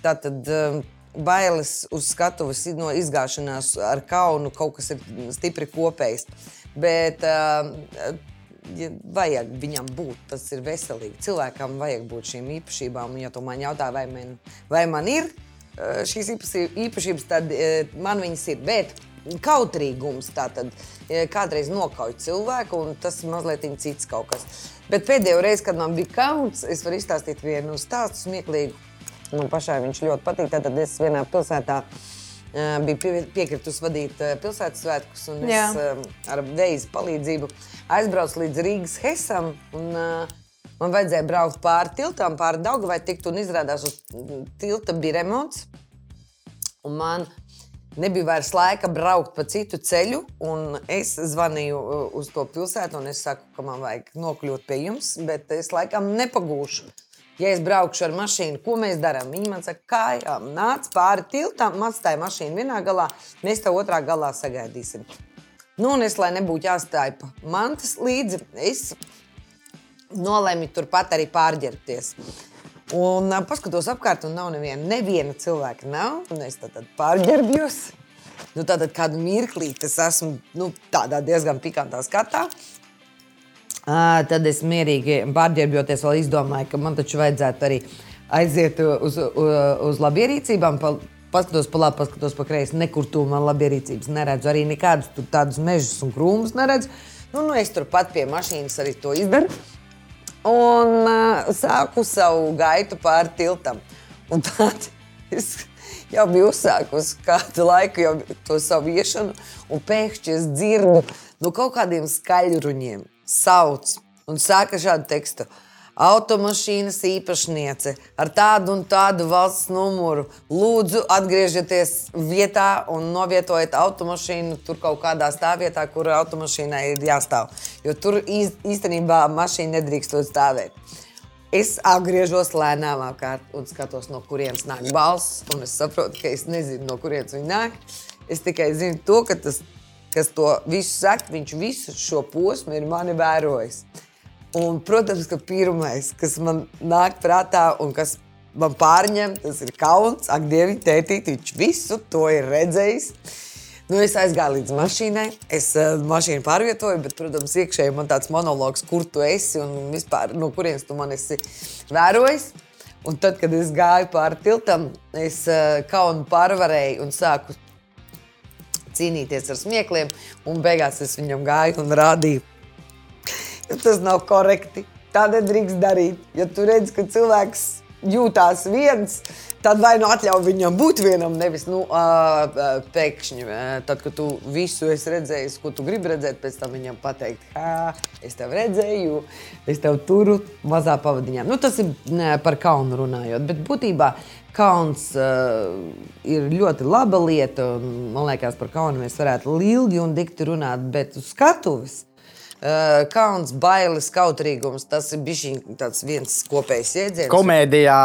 Tātad uh, bailes uz skatuves no izgāšanās ar kaunu kaut kas ir stipri kopējs. Bet uh, ja vajag viņam būt, tas ir veselīgi. Cilvēkam vajag būt šīm īpašībām. Un, ja tu man jautā, vai man, vai man ir šīs īpašības, tad man viņas ir. Bet kautrīgums tātad kādreiz nokauj cilvēku, un tas ir mazliet cits kaut kas. Bet pēdējo reizi, kad man bija kauns, es varu izstāstīt vienu stāstu smieklīgu. Man pašai viņš ļoti patīk. Tad es vienā pilsētā uh, biju pie, piekritus vadīt pilsētas svētkus, un Jā. es ar veizu palīdzību aizbraucu līdz Rīgas Hesam. Un, Man vajadzēja braukt pāri tiltam, pāri Daugavai tikt, un izrādās, uz tilta bija remonts. Un man nebija vairs laika braukt pa citu ceļu. Es zvanīju uz to pilsētu, un es saku, ka man vajag nokļūt pie jums, bet es laikam nepagūšu. Ja es braukšu ar mašīnu, ko mēs darām? Viņi man saka, kājām, nāc pāri tiltam, atstāj mašīnu vienā galā, mēs te otrā galā sagaidīsim. Nu, un es, lai nebūtu jāstāj pa mantas līdzi, es nolēmu turpat arī pārģērbties. Un uh, paskatos apkārt, un nav neviena, neviena cilvēka. Nav, un es tad pārģērbjos. Nu, tātad kādu mirklī es esmu nu, tādā diezgan pikantā skatā. Tad es mierīgi pārģērbjoties, vēl izdomāju, ka man taču vajadzētu arī aiziet uz, uz, uz labierīcībām. Pa, paskatos pa labi, paskatos pa kreisi. Nekur tu man labierīcības neredzu. Arī nekādus tādus mežus un krūmus neredzu. Nu, nu, es turpat pie mašīnas arī to izdaru un uh, sāku savu gaitu pāri tiltam. Un tad es jau biju uzsākusi kādu laiku jau to savu iešanu, un pēkšņi es dzirdu no kaut kādiem skaļruņiem sauc un sāka šādu tekstu automašīnas īpašniece ar tādu un tādu valsts numuru. Lūdzu, atgriezieties vietā un novietojiet automašīnu tur kaut kādā stāvvietā, kur automašīnai ir jāstāv. Jo tur īstenībā mašīna nedrīkst stāvēt. Es atgriežos lēnām apkārt un skatos, no kurienes nāk balss. Es saprotu, ka es nezinu, no kurienes viņa nāk. Es tikai zinu to, ka tas, kas to visu saka, viņš visu šo posmu ir mani vērojis. Un, protams, ka pirmais, kas man nāk prātā un kas man pārņem, tas ir kauns. Ak, Dievi, tētīt, viņš visu to ir redzējis. Nu, es aizgāju līdz mašīnai, es uh, mašīnu pārvietoju, bet, protams, iekšēji man tāds monologs, kur tu esi un vispār, no kurienes tu man esi vērojis. Un tad, kad es gāju pāri tiltam, es uh, kaunu pārvarēju un sāku cīnīties ar smiekliem. Un beigās es viņam gāju un rādīju Tas nav korekti. Tā nedrīkst darīt. Ja tu redz, ka cilvēks jūtās viens, tad vai nu atļauj viņam būt vienam, nevis nu, uh, pēkšņi. Tad, kad tu visu esi redzējis, ko tu gribi redzēt, pēc tam viņam pateikt, ka es tev redzēju, es tev turu mazā pavadiņā. Nu, tas ir ne, par kaunu runājot, bet būtībā kauns uh, ir ļoti laba lieta. Man liekas, par kaunu mēs varētu ilgi un dikti runāt, bet uz skatuves kauns, bailes, kautrīgums. Tas ir bijis viens kopējs jēdziens. Komēdijā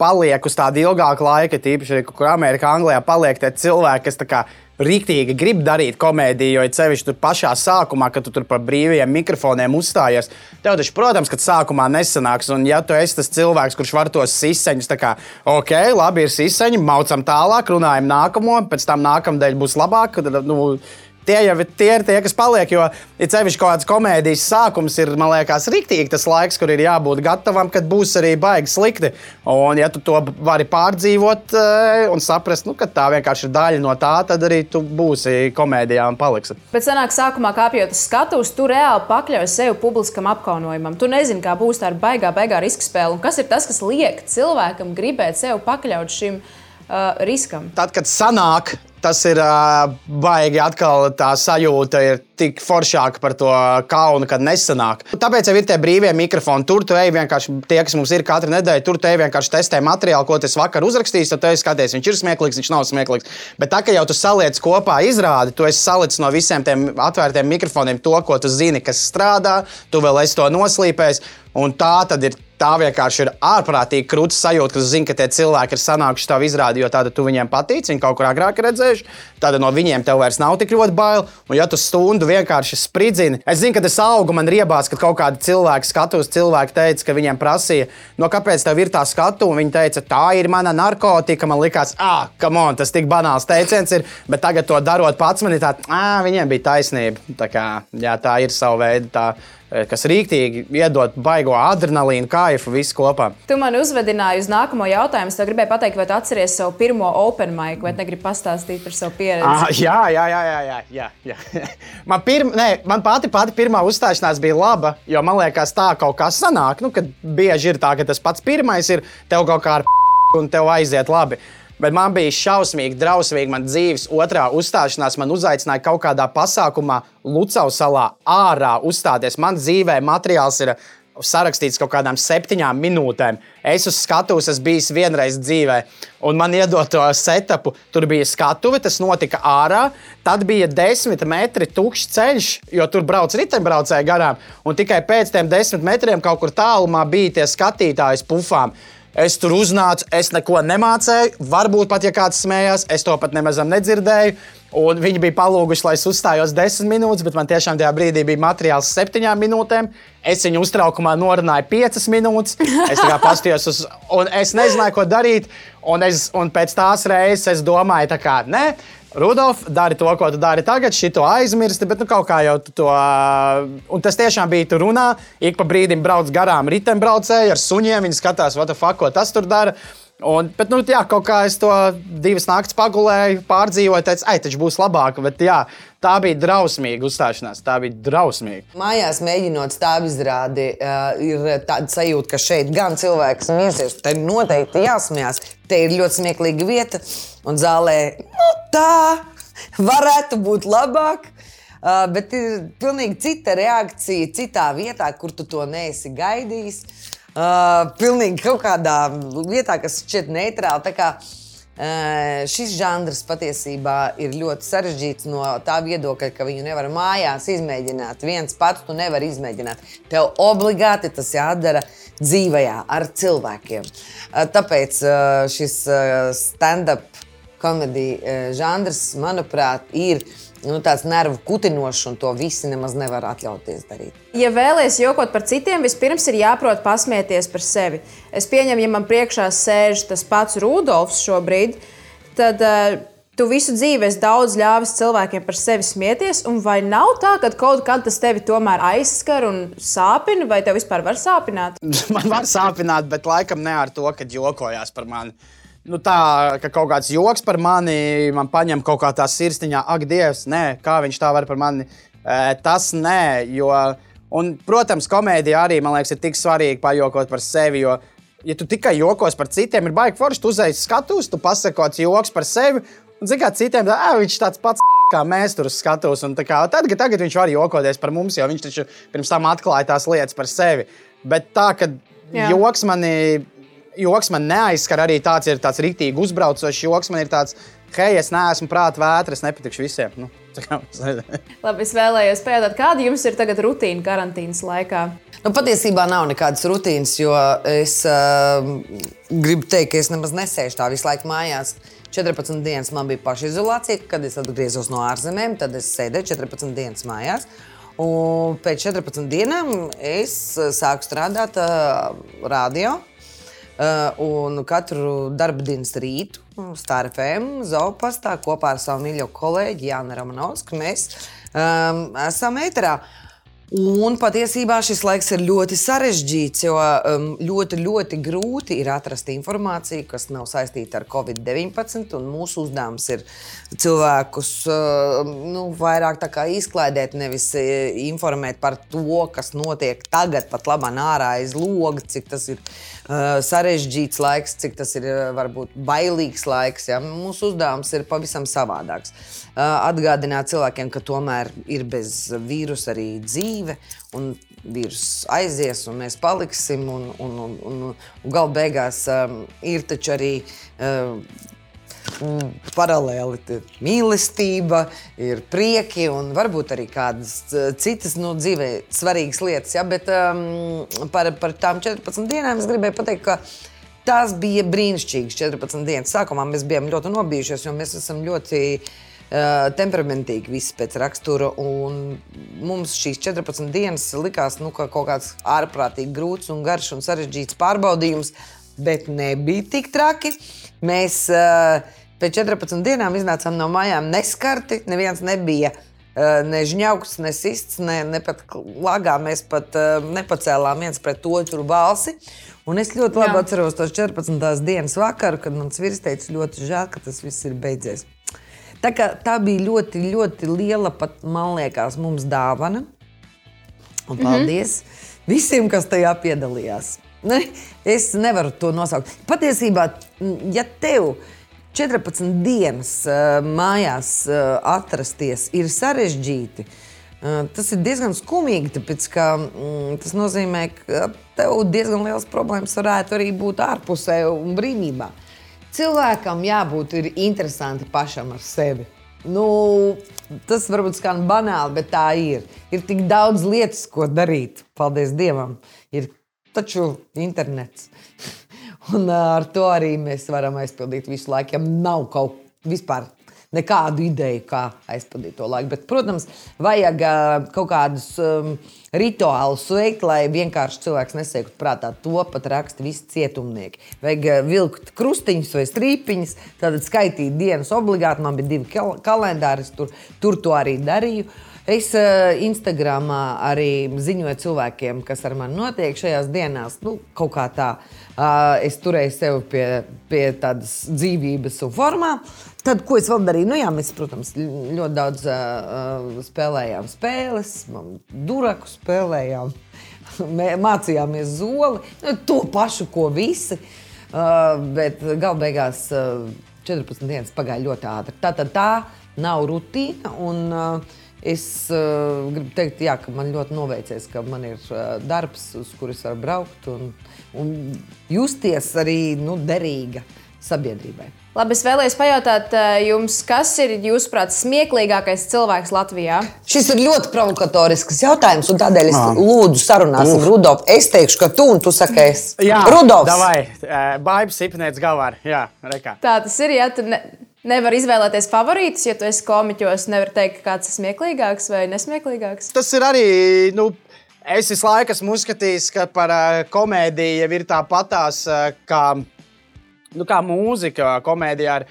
paliek uz tādu ilgāku laiku, tīpaši, kur Amerikā, Anglijā paliek tie cilvēki, kas kā, rīktīgi grib darīt komēdiju, jo ceļš tur pašā sākumā, kad tu tur par brīviem mikrofoniem uzstājies. Tev taču, protams, ka sākumā nesanāks. Un, ja tu esi tas cilvēks, kurš var tos siseņus, tā kā, ok, labi, ir siseņi, maucam tālāk, runājam nākamo, pēc tam nākamdēļ būs labāk. Tad, nu, tie jau ir tie, ir tie kas paliek. Jo, ja ceļš kaut kādas komēdijas sākums ir, man liekas, rīktīgi tas laiks, kur ir jābūt gatavam, kad būs arī baigi slikti. Un, ja tu to vari pārdzīvot eh, un saprast, nu, ka tā vienkārši ir daļa no tā, tad arī tu būsi komēdijā un paliksi. Bet senāk, sākumā kāpjot uz skatuves, tu reāli pakļauj sevi publiskam apkaunojumam. Tu nezini, kā būs tā baigā, baigā riska spēle. Un kas ir tas, kas liek cilvēkam gribēt sevi pakļaut šim? Uh, riskam. Tad, kad sanāk, tas ir uh, baigi atkal tā sajūta, ir tik foršāka par to kaunu, kad nesanāk. Tāpēc jau ir tie brīvie mikrofoni. Tur tu ej vienkārši tie, kas mums ir katru nedēļu, tur tu ej vienkārši testē materiālu, ko tas vakar uzrakstījis. Tad ej skaties, viņš ir smieklīgs, viņš nav smieklīgs. Bet tā kā jau tu saliec kopā izrādi, tu esi salicis no visiem tiem atvērtiem mikrofoniem to, ko tu zini, kas strādā, tu vēl esi to noslīpējis. Un tā tad ir tā vienkārši ir ārprātīgi krūtis sajūta, ka zini, ka tie cilvēki ir sanākuši tavu izrādi, jo tāda tu viņiem patīc, viņi kaut kur agrāk redzējuši. Tad no viņiem tev vairs nav tik ļoti bail. Un, ja tu stundu vienkārši spridzini, es zinu, ka tas auga man riebās, kad kaut kādi cilvēki skatos, cilvēki teica, ka viņiem prasīja, no kāpēc tev ir tā skatu, un viņi teica, tā ir mana narkotika. Man likās, ah, come on, tas tik banāls teiciens ir, bet tagad to darot pats, man ir tā, ah, viņiem bija taisnība. Tā, kā, jā, tā ir sava veida. Tā, kas rīktīgi iedod baigo adrenalīnu, kaifu, visu kopā. Tu man uzvedināji uz nākamo jautājumu. Es gribēju pateikt, vai tu atceries savu pirmo open mic, vai negribi pastāstīt par savu pieredzi? Ah, jā, jā, jā, jā, jā, jā. man, pirma, nē, man pati, pati pirmā uzstāšanās bija laba, jo man liekas, tā kaut kā sanāk. Nu, kad bieži ir tā, ka tas pats pirmais ir tev kaut kā ar un tev aiziet labi. Bet man bija šausmīgi, drausmīgi. Man dzīves otrā uzstāšanās man uzaicināja kaut kādā pasākumā Lucau salā ārā uzstāties. Man dzīvē materiāls ir sarakstīts kaut kādām septiņām minūtēm. Es uz skatuves esmu bijis vienreiz dzīvē, un man iedod to setupu. Tur bija skatuve, tas notika ārā. Tad bija desmit metri tukšs ceļš, jo tur brauc riteņbraucēji garām. Un tikai pēc tam desmit metriem kaut kur tālumā bija tie skatītāji pufām. Es tur uznācu, es neko nemācīju. Varbūt pat, ja kāds smējās, es to pat nemaz nedzirdēju. Un viņi bija palūguši, lai es uzstājos desmit minūtes, bet man tiešām tajā brīdī bija materiāls septiņām minūtēm. Es viņu uztraukumā norunāju piecas minūtes. Es tikai paskatījos uz, un es nezināju, ko darīt. Un, es, un pēc tās reizes es domāju, ka nē, Rudolf, dari to, ko tu dari tagad, šito aizmirsti, bet nu, kaut kā jau tu to. Un tas tiešām bija tur runā. Ik pa brīdim brauc garām riteņbraucēji ar suņiem. Viņi skatās, fuck, ko tas tur dara. Un, bet, nu, jā, kaut kā es to divas naktis pagulēju, pārdzīvoju, teicu, ai, taču būs labāk. Bet, jā, tā bija drausmīga uzstāšanās. Tā bija drausmīga. Mājās mēģinot stāvu izrādi, uh, ir tāda sajūta, ka šeit gan cilvēks smieties, te noteikti jāsmējās. Te ir ļoti smieklīga vieta, un zālē nu, tā varētu būt labāk. Uh, bet ir pilnīgi cita reakcija, citā vietā, kur tu to neesi gaidījis. Uh, pilnīgi kaut kādā vietā, kas šķiet neitrāla. Kā uh, šis žanrs patiesībā ir ļoti sarežģīts no tā viedokļa, ka viņu nevar mājās izmēģināt. Viens pats tu nevari izmēģināt. Tev obligāti tas jādara dzīvajā ar cilvēkiem. Uh, tāpēc šis stand-up komēdija žanrs, manuprāt, ir nu, tāds nervu kutinošs, un to visi nemaz nevar atļauties darīt. Ja vēlaties jokot par citiem, vispirms ir jāprot pasmieties par sevi. Es pieņemu, ja man priekšā sēž tas pats Rudolfs šobrīd, tad uh, tu visu dzīvi esi daudz ļāvis cilvēkiem par sevi smieties. Vai nav tā, ka kaut kad tas tevi tomēr aizskar un sāpina, vai tev vispār var sāpināt? man var sāpināt, bet laikam ne ar to, ka jokojās par mani nu, tā, ka kaut kāds joks par mani, man paņem kaut kā tā sirsniņā, ak, Dievs, nē, kā viņš tā var par mani. E, tas nē, jo, un, protams, komēdija arī man liekas, ir tik svarīga pajokot par sevi. Jo, ja tu tikai jokos par citiem, ir baigi forši, tu uzreiz skatus, tu pasakots joks par sevi. Un, zini, kā citiem, tā, viņš tāds pats kā mēs tur skatos. Kā, tad, tagad viņš var jokoties par mums, jo viņš taču pirms tam atklāja tās lietas par sevi. Bet tā, ka Jā. joks manī joks man neaizskar. Arī tāds ir tāds rīktīgi uzbraucošs joks. Man ir tāds, hei, es neesmu prāta vētras, nepatikšu visiem. Nu, Labi, es vēlējos pajautāt, kāda jums ir tagad rutīna karantīnas laikā? Nu, patiesībā nav nekādas rutīnas, jo es uh, gribu teikt, ka es nemaz nesēžu tā visu laiku mājās. 14 dienas man bija pašizolācija, kad es atgriezos no ārzemēm, tad es sēdēju 14 dienas mājās. Un pēc 14 dienām es sāku strādāt uh, radio. Uh, un katru darbdienas rītu Stāra FM, Zaupastā kopā ar savu mīļo kolēģi Jānu Ramanovsku mēs um, esam ēterā. Un patiesībā šis laiks ir ļoti sarežģīts, jo um, ļoti, ļoti grūti ir atrast informāciju, kas nav saistīta ar Covid-19. Mūsu uzdevums ir cilvēkus uh, nu, vairāk izklaidēt, nevis informēt par to, kas notiek tagad, pat labā ārā aiz loga, cik tas ir sarežģīts laiks, cik tas ir uh, varbūt bailīgs laiks. Ja? Mūsu uzdevums ir pavisam savādāks. Uh, atgādināt cilvēkiem, ka tomēr ir bez vīrusa arī dzīve. Un vīrus aizies, un mēs paliksim. Un, un, un, un, un galu beigās um, ir taču arī Mm, paralēli ir mīlestība, ir prieki un varbūt arī kādas citas nu, dzīvē svarīgas lietas. Ja? Bet um, par, par tām 14 dienām es gribēju pateikt, ka tās bija brīnišķīgas 14 dienas. Sākumā mēs bijām ļoti nobijušies, jo mēs esam ļoti uh, temperamentīgi visi pēc rakstura. Mums šīs 14 dienas likās nu, ka kaut kāds ārprātīgi grūts un garš un sarežģīts pārbaudījums, bet nebija tik traki. Mēs uh, Pēc 14 dienām iznācām no mājām neskarti. Neviens nebija uh, ne žņauks, ne sists, ne, ne pat lagā. Mēs pat uh, nepacēlām viens pret otru balsi. Un es ļoti labi Jā. atceros tos 14. dienas vakaru, kad mans vīrs teica, ļoti žēl, ka tas viss ir beidzies. Tā, tā bija ļoti, ļoti liela, pat man liekas, mums dāvana. Un paldies mm -hmm. visiem, kas tajā piedalījās. Ne, es nevaru to nosaukt. Patiesībā, ja tev ir 14 dienas uh, mājās uh, atrasties ir sarežģīti. Uh, tas ir diezgan skumīgi, tāpēc ka tas nozīmē, ka tev diezgan liels problēmas varētu arī būt ārpusē un brīvībā. Cilvēkam jābūt interesanti pašam ar sevi. Nu, tas varbūt skan banāli, bet tā ir. Ir tik daudz lietas, ko darīt. Paldies Dievam! Ir taču internets. Un ar to arī mēs varam aizpildīt visu laiku, ja nav kaut vispār nekādu ideju, kā aizpildīt to laiku. Bet, protams, vajag kaut kādus um, rituālus veikt, lai vienkārši cilvēks nesēktu prātā. To pat raksta visi cietumnieki. Vajag vilkt krustiņus vai strīpiņus, tad skaitīt dienas obligāti. Man bija divi kal kalendāri, tur, tur to arī darīju. Es uh, Instagramā arī ziņoju cilvēkiem, kas ar mani notiek šajās dienās. Nu, kaut kā tā. Uh, es turēju sevi pie, pie tādas dzīvības un formā. Tad, ko es vēl darīju? Nu, jā, mēs, protams, ļoti daudz uh, spēlējām spēles, duraku spēlējām, mācījāmies zoli. Nu, to pašu, ko visi. Uh, bet galu beigās uh, 14 dienas pagāja ļoti ātri. Tā tad tā nav rutīna. Un, uh, Es uh, gribu teikt, jā, ka man ļoti noveicies, ka man ir uh, darbs, uz kuriem var braukt un, un justies arī nu, derīga sabiedrībai. Labi, es vēlējos pajautāt jums, kas ir jūsuprāt smieklīgākais cilvēks Latvijā? Šis ir ļoti provokatorisks jautājums, un tādēļ es ah. lūdzu sarunāsim Rudolfu. Es teikšu, ka tu un tu saki, es. Jā, Rudolfs. Davai, Baibs Sipnēts Gavār. Jā, rekā. Tā tas ir, ja tu ne, nevar izvēlēties favorītus, ja tu esi komiķos, nevar teikt, kāds ir smieklīgāks vai nesmieklīgāks. Tas ir arī. Nu... Es visu laiku esmu uzskatījis, ka par uh, komēdiju ir tāpatās, uh, kā, nu, kā mūzika. Komēdijā ir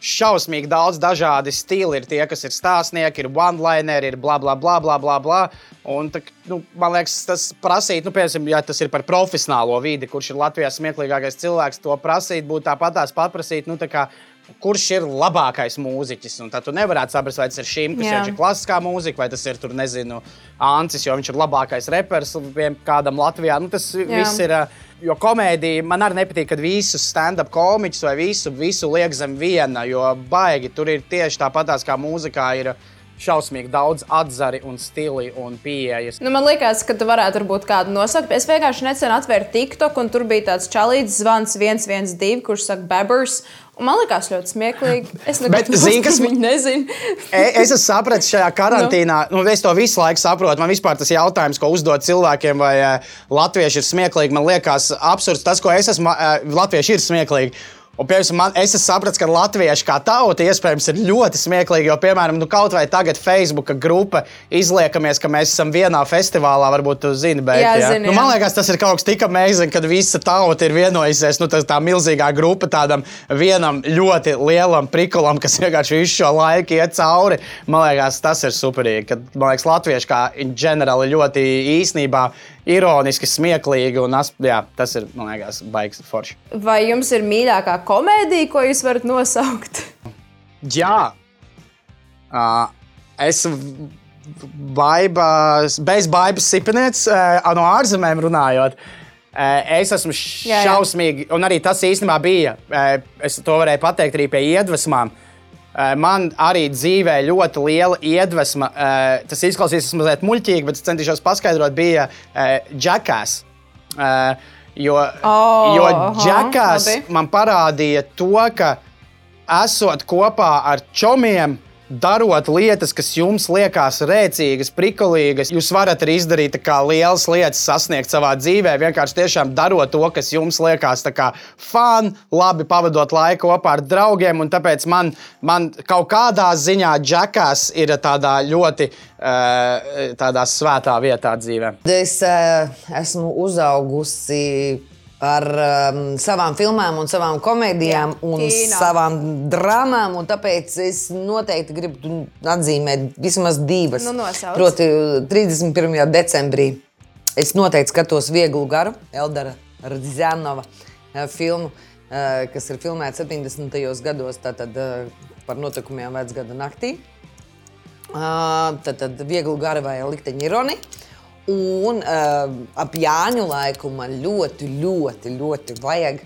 šausmīgi daudz dažādi stili. Ir tie, kas ir stāstnieki, ir one-lineri, ir bla, bla, bla, bla, bla. bla. Un, tā, nu, man liekas, tas prasīt, nu, piemēram, ja tas ir par profesionālo vidi, kurš ir Latvijas smieklīgākais cilvēks, to prasīt, būtu tāpatās paprasīt. Nu, tā kā, kurš ir labākais mūziķis. Un tad tu nevarētu saprast, vai tas ir šim, kas ir klasiskā mūzika, vai tas ir, tur, nezinu, Ancis, jo viņš ir labākais reperis kādam Latvijā. Nu, tas Jā. viss ir. Jo komēdija man arī nepatīk, kad visus stand-up komiķus vai visu, visu liek zem viena, jo baigi tur ir tieši tāpatās kā mūzikā. Ir, šausmīgi daudz atzari un stili un pieejas. Nu, man liekas, ka tu varētu varbūt kādu nosaukt. Es vienkārši nesen atvēru TikTok, un tur bija tāds čalīts zvans 112, kurš saka, Bebers. Un man liekas, ļoti smieklīgi. Es nezinu, kas viņa nezina. Es esmu sapratis šajā karantīnā, nu. Nu, es to visu laiku saprotu. Man vispār tas jautājums, ko uzdod cilvēkiem, vai uh, latvieši ir smieklīgi, man liekas absurds. Tas, ko es esmu, uh, latvieši ir smieklīgi. Un, piemēram, man, es sapratu, ka latvieši kā tauta iespējams ir ļoti smieklīgi. Jo, piemēram, nu, kaut vai tagad Facebook grupa izliekamies, ka mēs esam vienā festivālā, varbūt jūs zināt, bet jā, jā. Zinu, nu, man liekas, tas ir kaut kas tik amazing, kad visa tauta ir vienojusies. Nu, tā, tā milzīgā grupa tādam vienam ļoti lielam prikulam, kas vienkārši visu šo laiku iet cauri. Man liekas, tas ir superīgi. Kad, man liekas, latvieši kā ģenerāli ļoti īstenībā ironiski, smieklīgi. Un, jā, tas ir, man liekas, baigs forši. Vai jums ir mīļākā komēdija, ko jūs varat nosaukt? Jā, uh, es baibas, bez baibas sipenieces uh, no ārzemēm runājot. Eh, Es esmu Jā, jā. šausmīgi, un arī tas īstenībā bija. eh, Es to varēju pateikt arī pie iedvesmām. Eh, Man arī dzīvē ļoti liela iedvesma. Tas izklausīsies mazliet muļķīgi, bet es centīšos paskaidrot, bija Džekās. Jo, O, jo aha, Džekās labi. man parādīja to, ka esot kopā ar čomiem, darot lietas, kas jums liekas rēcīgas, prikulīgas, jūs varat arī izdarīt lielas lietas, sasniegt savā dzīvē. Vienkārši tiešām darot to, kas jums liekas fun, labi pavadot laiku kopā ar draugiem. Tāpēc man, man kaut kādā ziņā džekās ir tādā ļoti uh, tādā svētā vietā dzīvē. Es uh, esmu uzaugusi ar um, savām filmām, un savām komēdijām Jā, un kino. savām drāmām. un Tāpēc es noteikti gribu atzīmēt vismaz divas. Nu, nosauc. Proti, 31. decembrī es noteikti skatos vieglu garu, Eldara Rdzjanova eh, filmu, eh, kas ir filmēta 70. gados tātad, eh, par notikumiem vecgada naktī. Uh, tad, tad viegli gara vai likteņa ironija. Un uh, ap Jāņu laiku man ļoti, ļoti, ļoti vajag.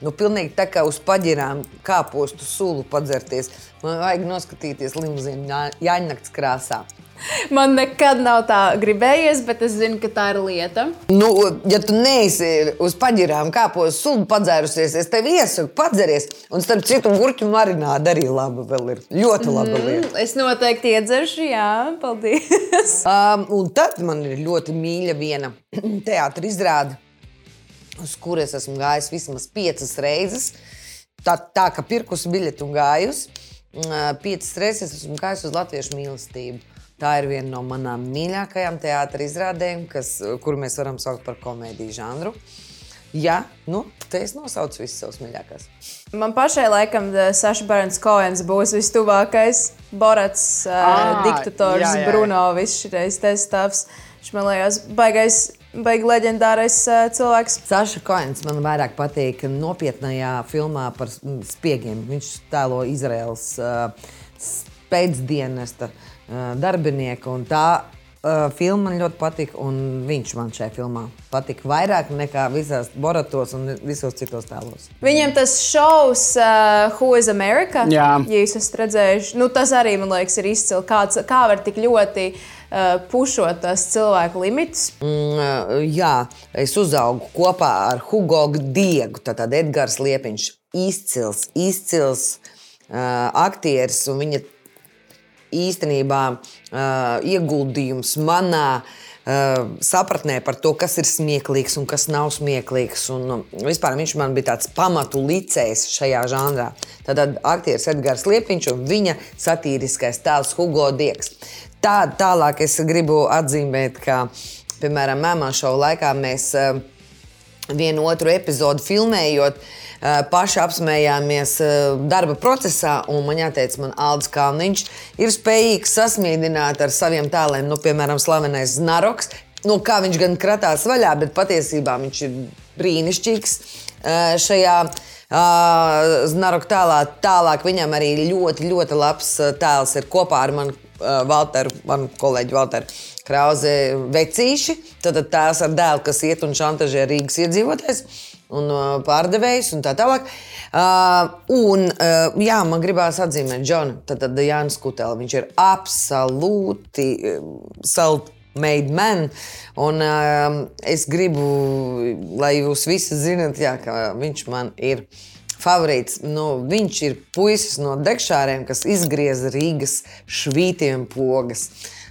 Nu, pilnīgi tā kā uz paģirām kāpostu sulu padzerties. Man vajag noskatīties limuzīnu Jā- Jāņakts krāsā. Man nekad nav tā gribējies, bet es zinu, ka tā ir lieta. Nu, ja tu neesi uz paģirām kāpostu sulu padzērusies, es tev iesaku padzeries. Un starp citu, gurķu marināda arī laba vēl ir. Ļoti laba lieta. Es noteikti iedzeršu, jā, paldies. Um, un tad man ir ļoti mīļa viena teātris izrāde, uz kuras es esmu gājis vismaz piecas reizes. Tā, tā kā pirkusi biļeti un gājusi. Uh, Piecas reizes esmu gājis uz latviešu mīlestību. Tā ir viena no manām mīļākajām teātris izrādēm, kas, kuru mēs varam saukt par komēdiju žanru. Jā, nu, te es nosaucu visas savas mīļākās. Man pašai laikam Saša Barons Koens būs vistuvākais. Borats, uh, Ā, diktators, jā, jā, jā. Bruno, viss šis testāvs. Viņš man liekas, baigais, baigi leģendārais uh, cilvēks. Saša Koens man vairāk patīk nopietnējā filmā par spiegiem. Viņš tēlo Izraels uh, pēcdienesta uh, darbinieku. un Tā uh, filma man ļoti patīk, un viņš man šajā filmā patīk vairāk nekā visās Boratos un visos citos tēlos. Viņam tas šovs, uh, Who is America? Jā. Ja jūs esat redzējuši, nu, tas arī man liekas, ir izcili. Kāds, kā var tik ļoti uh, pušot tos cilvēku limitus? Mm, uh, jā, es uzaugu kopā ar Hugo Diegu, tātad Edgars Liepiņš. Izcils, izcils uh, aktieris un viņa īstenībā uh, ieguldījums manā uh, sapratnē par to, kas ir smieklīgs un kas nav smieklīgs. Un, um, vispār viņš man bija tāds pamatu licējs šajā žanrā. Tad aktieris Edgars Liepiņš un viņa satīriskais tēls Hugo Diegs. Tā, tālāk es gribu atzīmēt, ka, piemēram, Mēmā šova laikā mēs uh, vienu otru epizodu filmējot, eh, paši apsmējāmies eh, darba procesā. Man jāteic, man Aldis Kalniņš ir spējīgs sasmīdināt ar saviem tēliem, nu, piemēram, slavenais Znaroks. Nu, kā viņš gan kratās vaļā, bet patiesībā viņš ir brīnišķīgs eh, šajā Znaroka tēlā. Tālāk viņam arī ļoti, ļoti labs eh, tēls ir kopā ar mani. Valteru, manu kolēģi Valteru Krause vecīši. Tad tēvs ar dēlu, kas iet un šantažē Rīgas iedzīvotājs un uh, pārdevējs un tā tālāk. Uh, un, uh, jā, man gribās atzīmēt Džonu, tad, tad Jānis Kutēls. Viņš ir absolūti um, self-made man. Un uh, es gribu, lai jūs visi zinat, jā, ka viņš man ir favorīts. Nu, viņš ir puisis no degšāriem, kas izgrieza Rīgas švītiem pogas.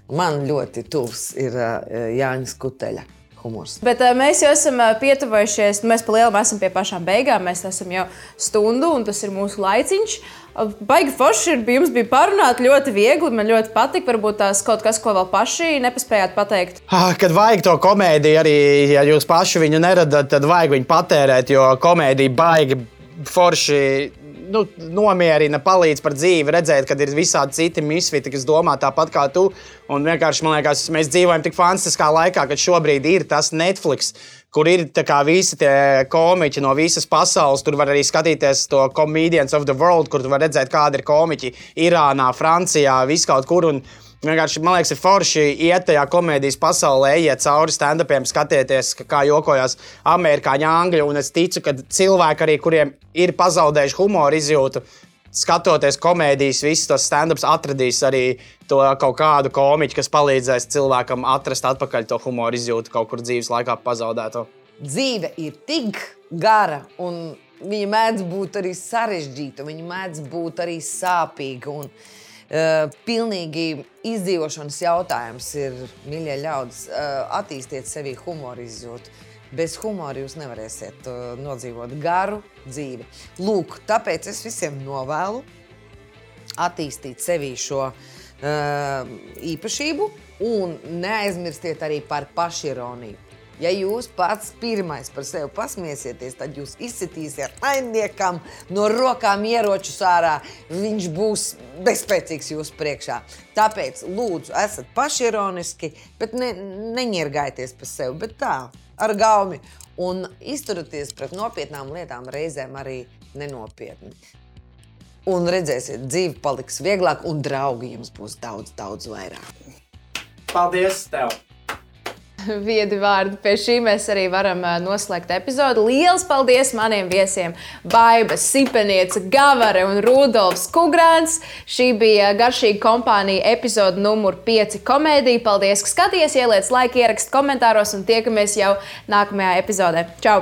Man ļoti tuvs ir uh, Jānis Kuteļa humors. Bet uh, mēs jau esam uh, pietuvojušies, nu, mēs pa lielam esam pie pašām beigām. Mēs esam jau stundu, un tas ir mūsu laiciņš. Uh, Baigi forši ir, jums bija parunāt ļoti viegli, man ļoti patika. Varbūt tās kaut kas, ko vēl paši nepaspējāt pateikt. Kad vajag to komēdiju, arī ja jūs paši viņu neradat, tad vajag viņu patērēt, jo komēdija baigi forši. Nu, nomierina, palīdz par dzīvi, redzēt, ka ir visādi citi misfiti, kas domā tāpat kā tu. Un vienkārši man liekas, mēs dzīvojam tik fantastiskā laikā, ka šobrīd ir tas Netflix, kur ir kā visi tie komiķi no visas pasaules. Tur var arī skatīties to Comedians of the World, kur tu vari redzēt, kādi ir komiķi Irānā, Francijā, viskaut kur. Un, Vienkārši, man liekas, ir forši iet tajā komēdijas pasaulē, iet cauri stand-upiem, skatieties, kā jokojās amerikāņu, angļu. Un es ticu, ka cilvēki, arī, kuriem ir pazaudējuši humoru izjūtu, skatoties komēdijas, visus tos stand-ups, atradīs arī to kaut kādu komiķu, kas palīdzēs cilvēkam atrast atpakaļ to humoru izjūtu kaut kur dzīves laikā pazaudēto. Dzīve ir tik gara, un viņa mēdz būt arī sarežģīta, viņa mēdz būt arī sāpīga. Un, uh, pilnīgi izdzīvošanas jautājums ir, mīļie ļaudis, uh, attīstiet sevī humoru izjūtu. Bez humora jūs nevarēsiet uh, nodzīvot garu dzīvi. Lūk, tāpēc es visiem novēlu attīstīt sevī šo īpašību un neaizmirstiet arī par pašironiju. Ja jūs pats pirmais par sevi pasmiesieties, tad jūs izsitīsiet ainiekam no rokām ieroču sārā. Viņš būs bezspēcīgs jūsu priekšā. Tāpēc, lūdzu, esat pašironiski, bet ne, neņirgājieties par sevi, bet tā, ar gaumi. Un izturieties pret nopietnām lietām reizēm arī nenopietni. Un redzēsiet, dzīve paliks vieglāk, un draugi jums būs daudz, daudz vairāk. Paldies tev! viedi vārdi. Pie šī mēs arī varam noslēgt epizodi. Lielas paldies maniem viesiem! Baiba, Sipenieca, Gavare un Rudolfs Kugrāns. Šī bija garšīga kompānija epizode numur 5 komēdija. Paldies, ka skaties, ieliec laiku, ierakst komentāros un tiekamies jau nākamajā epizodē. Čau!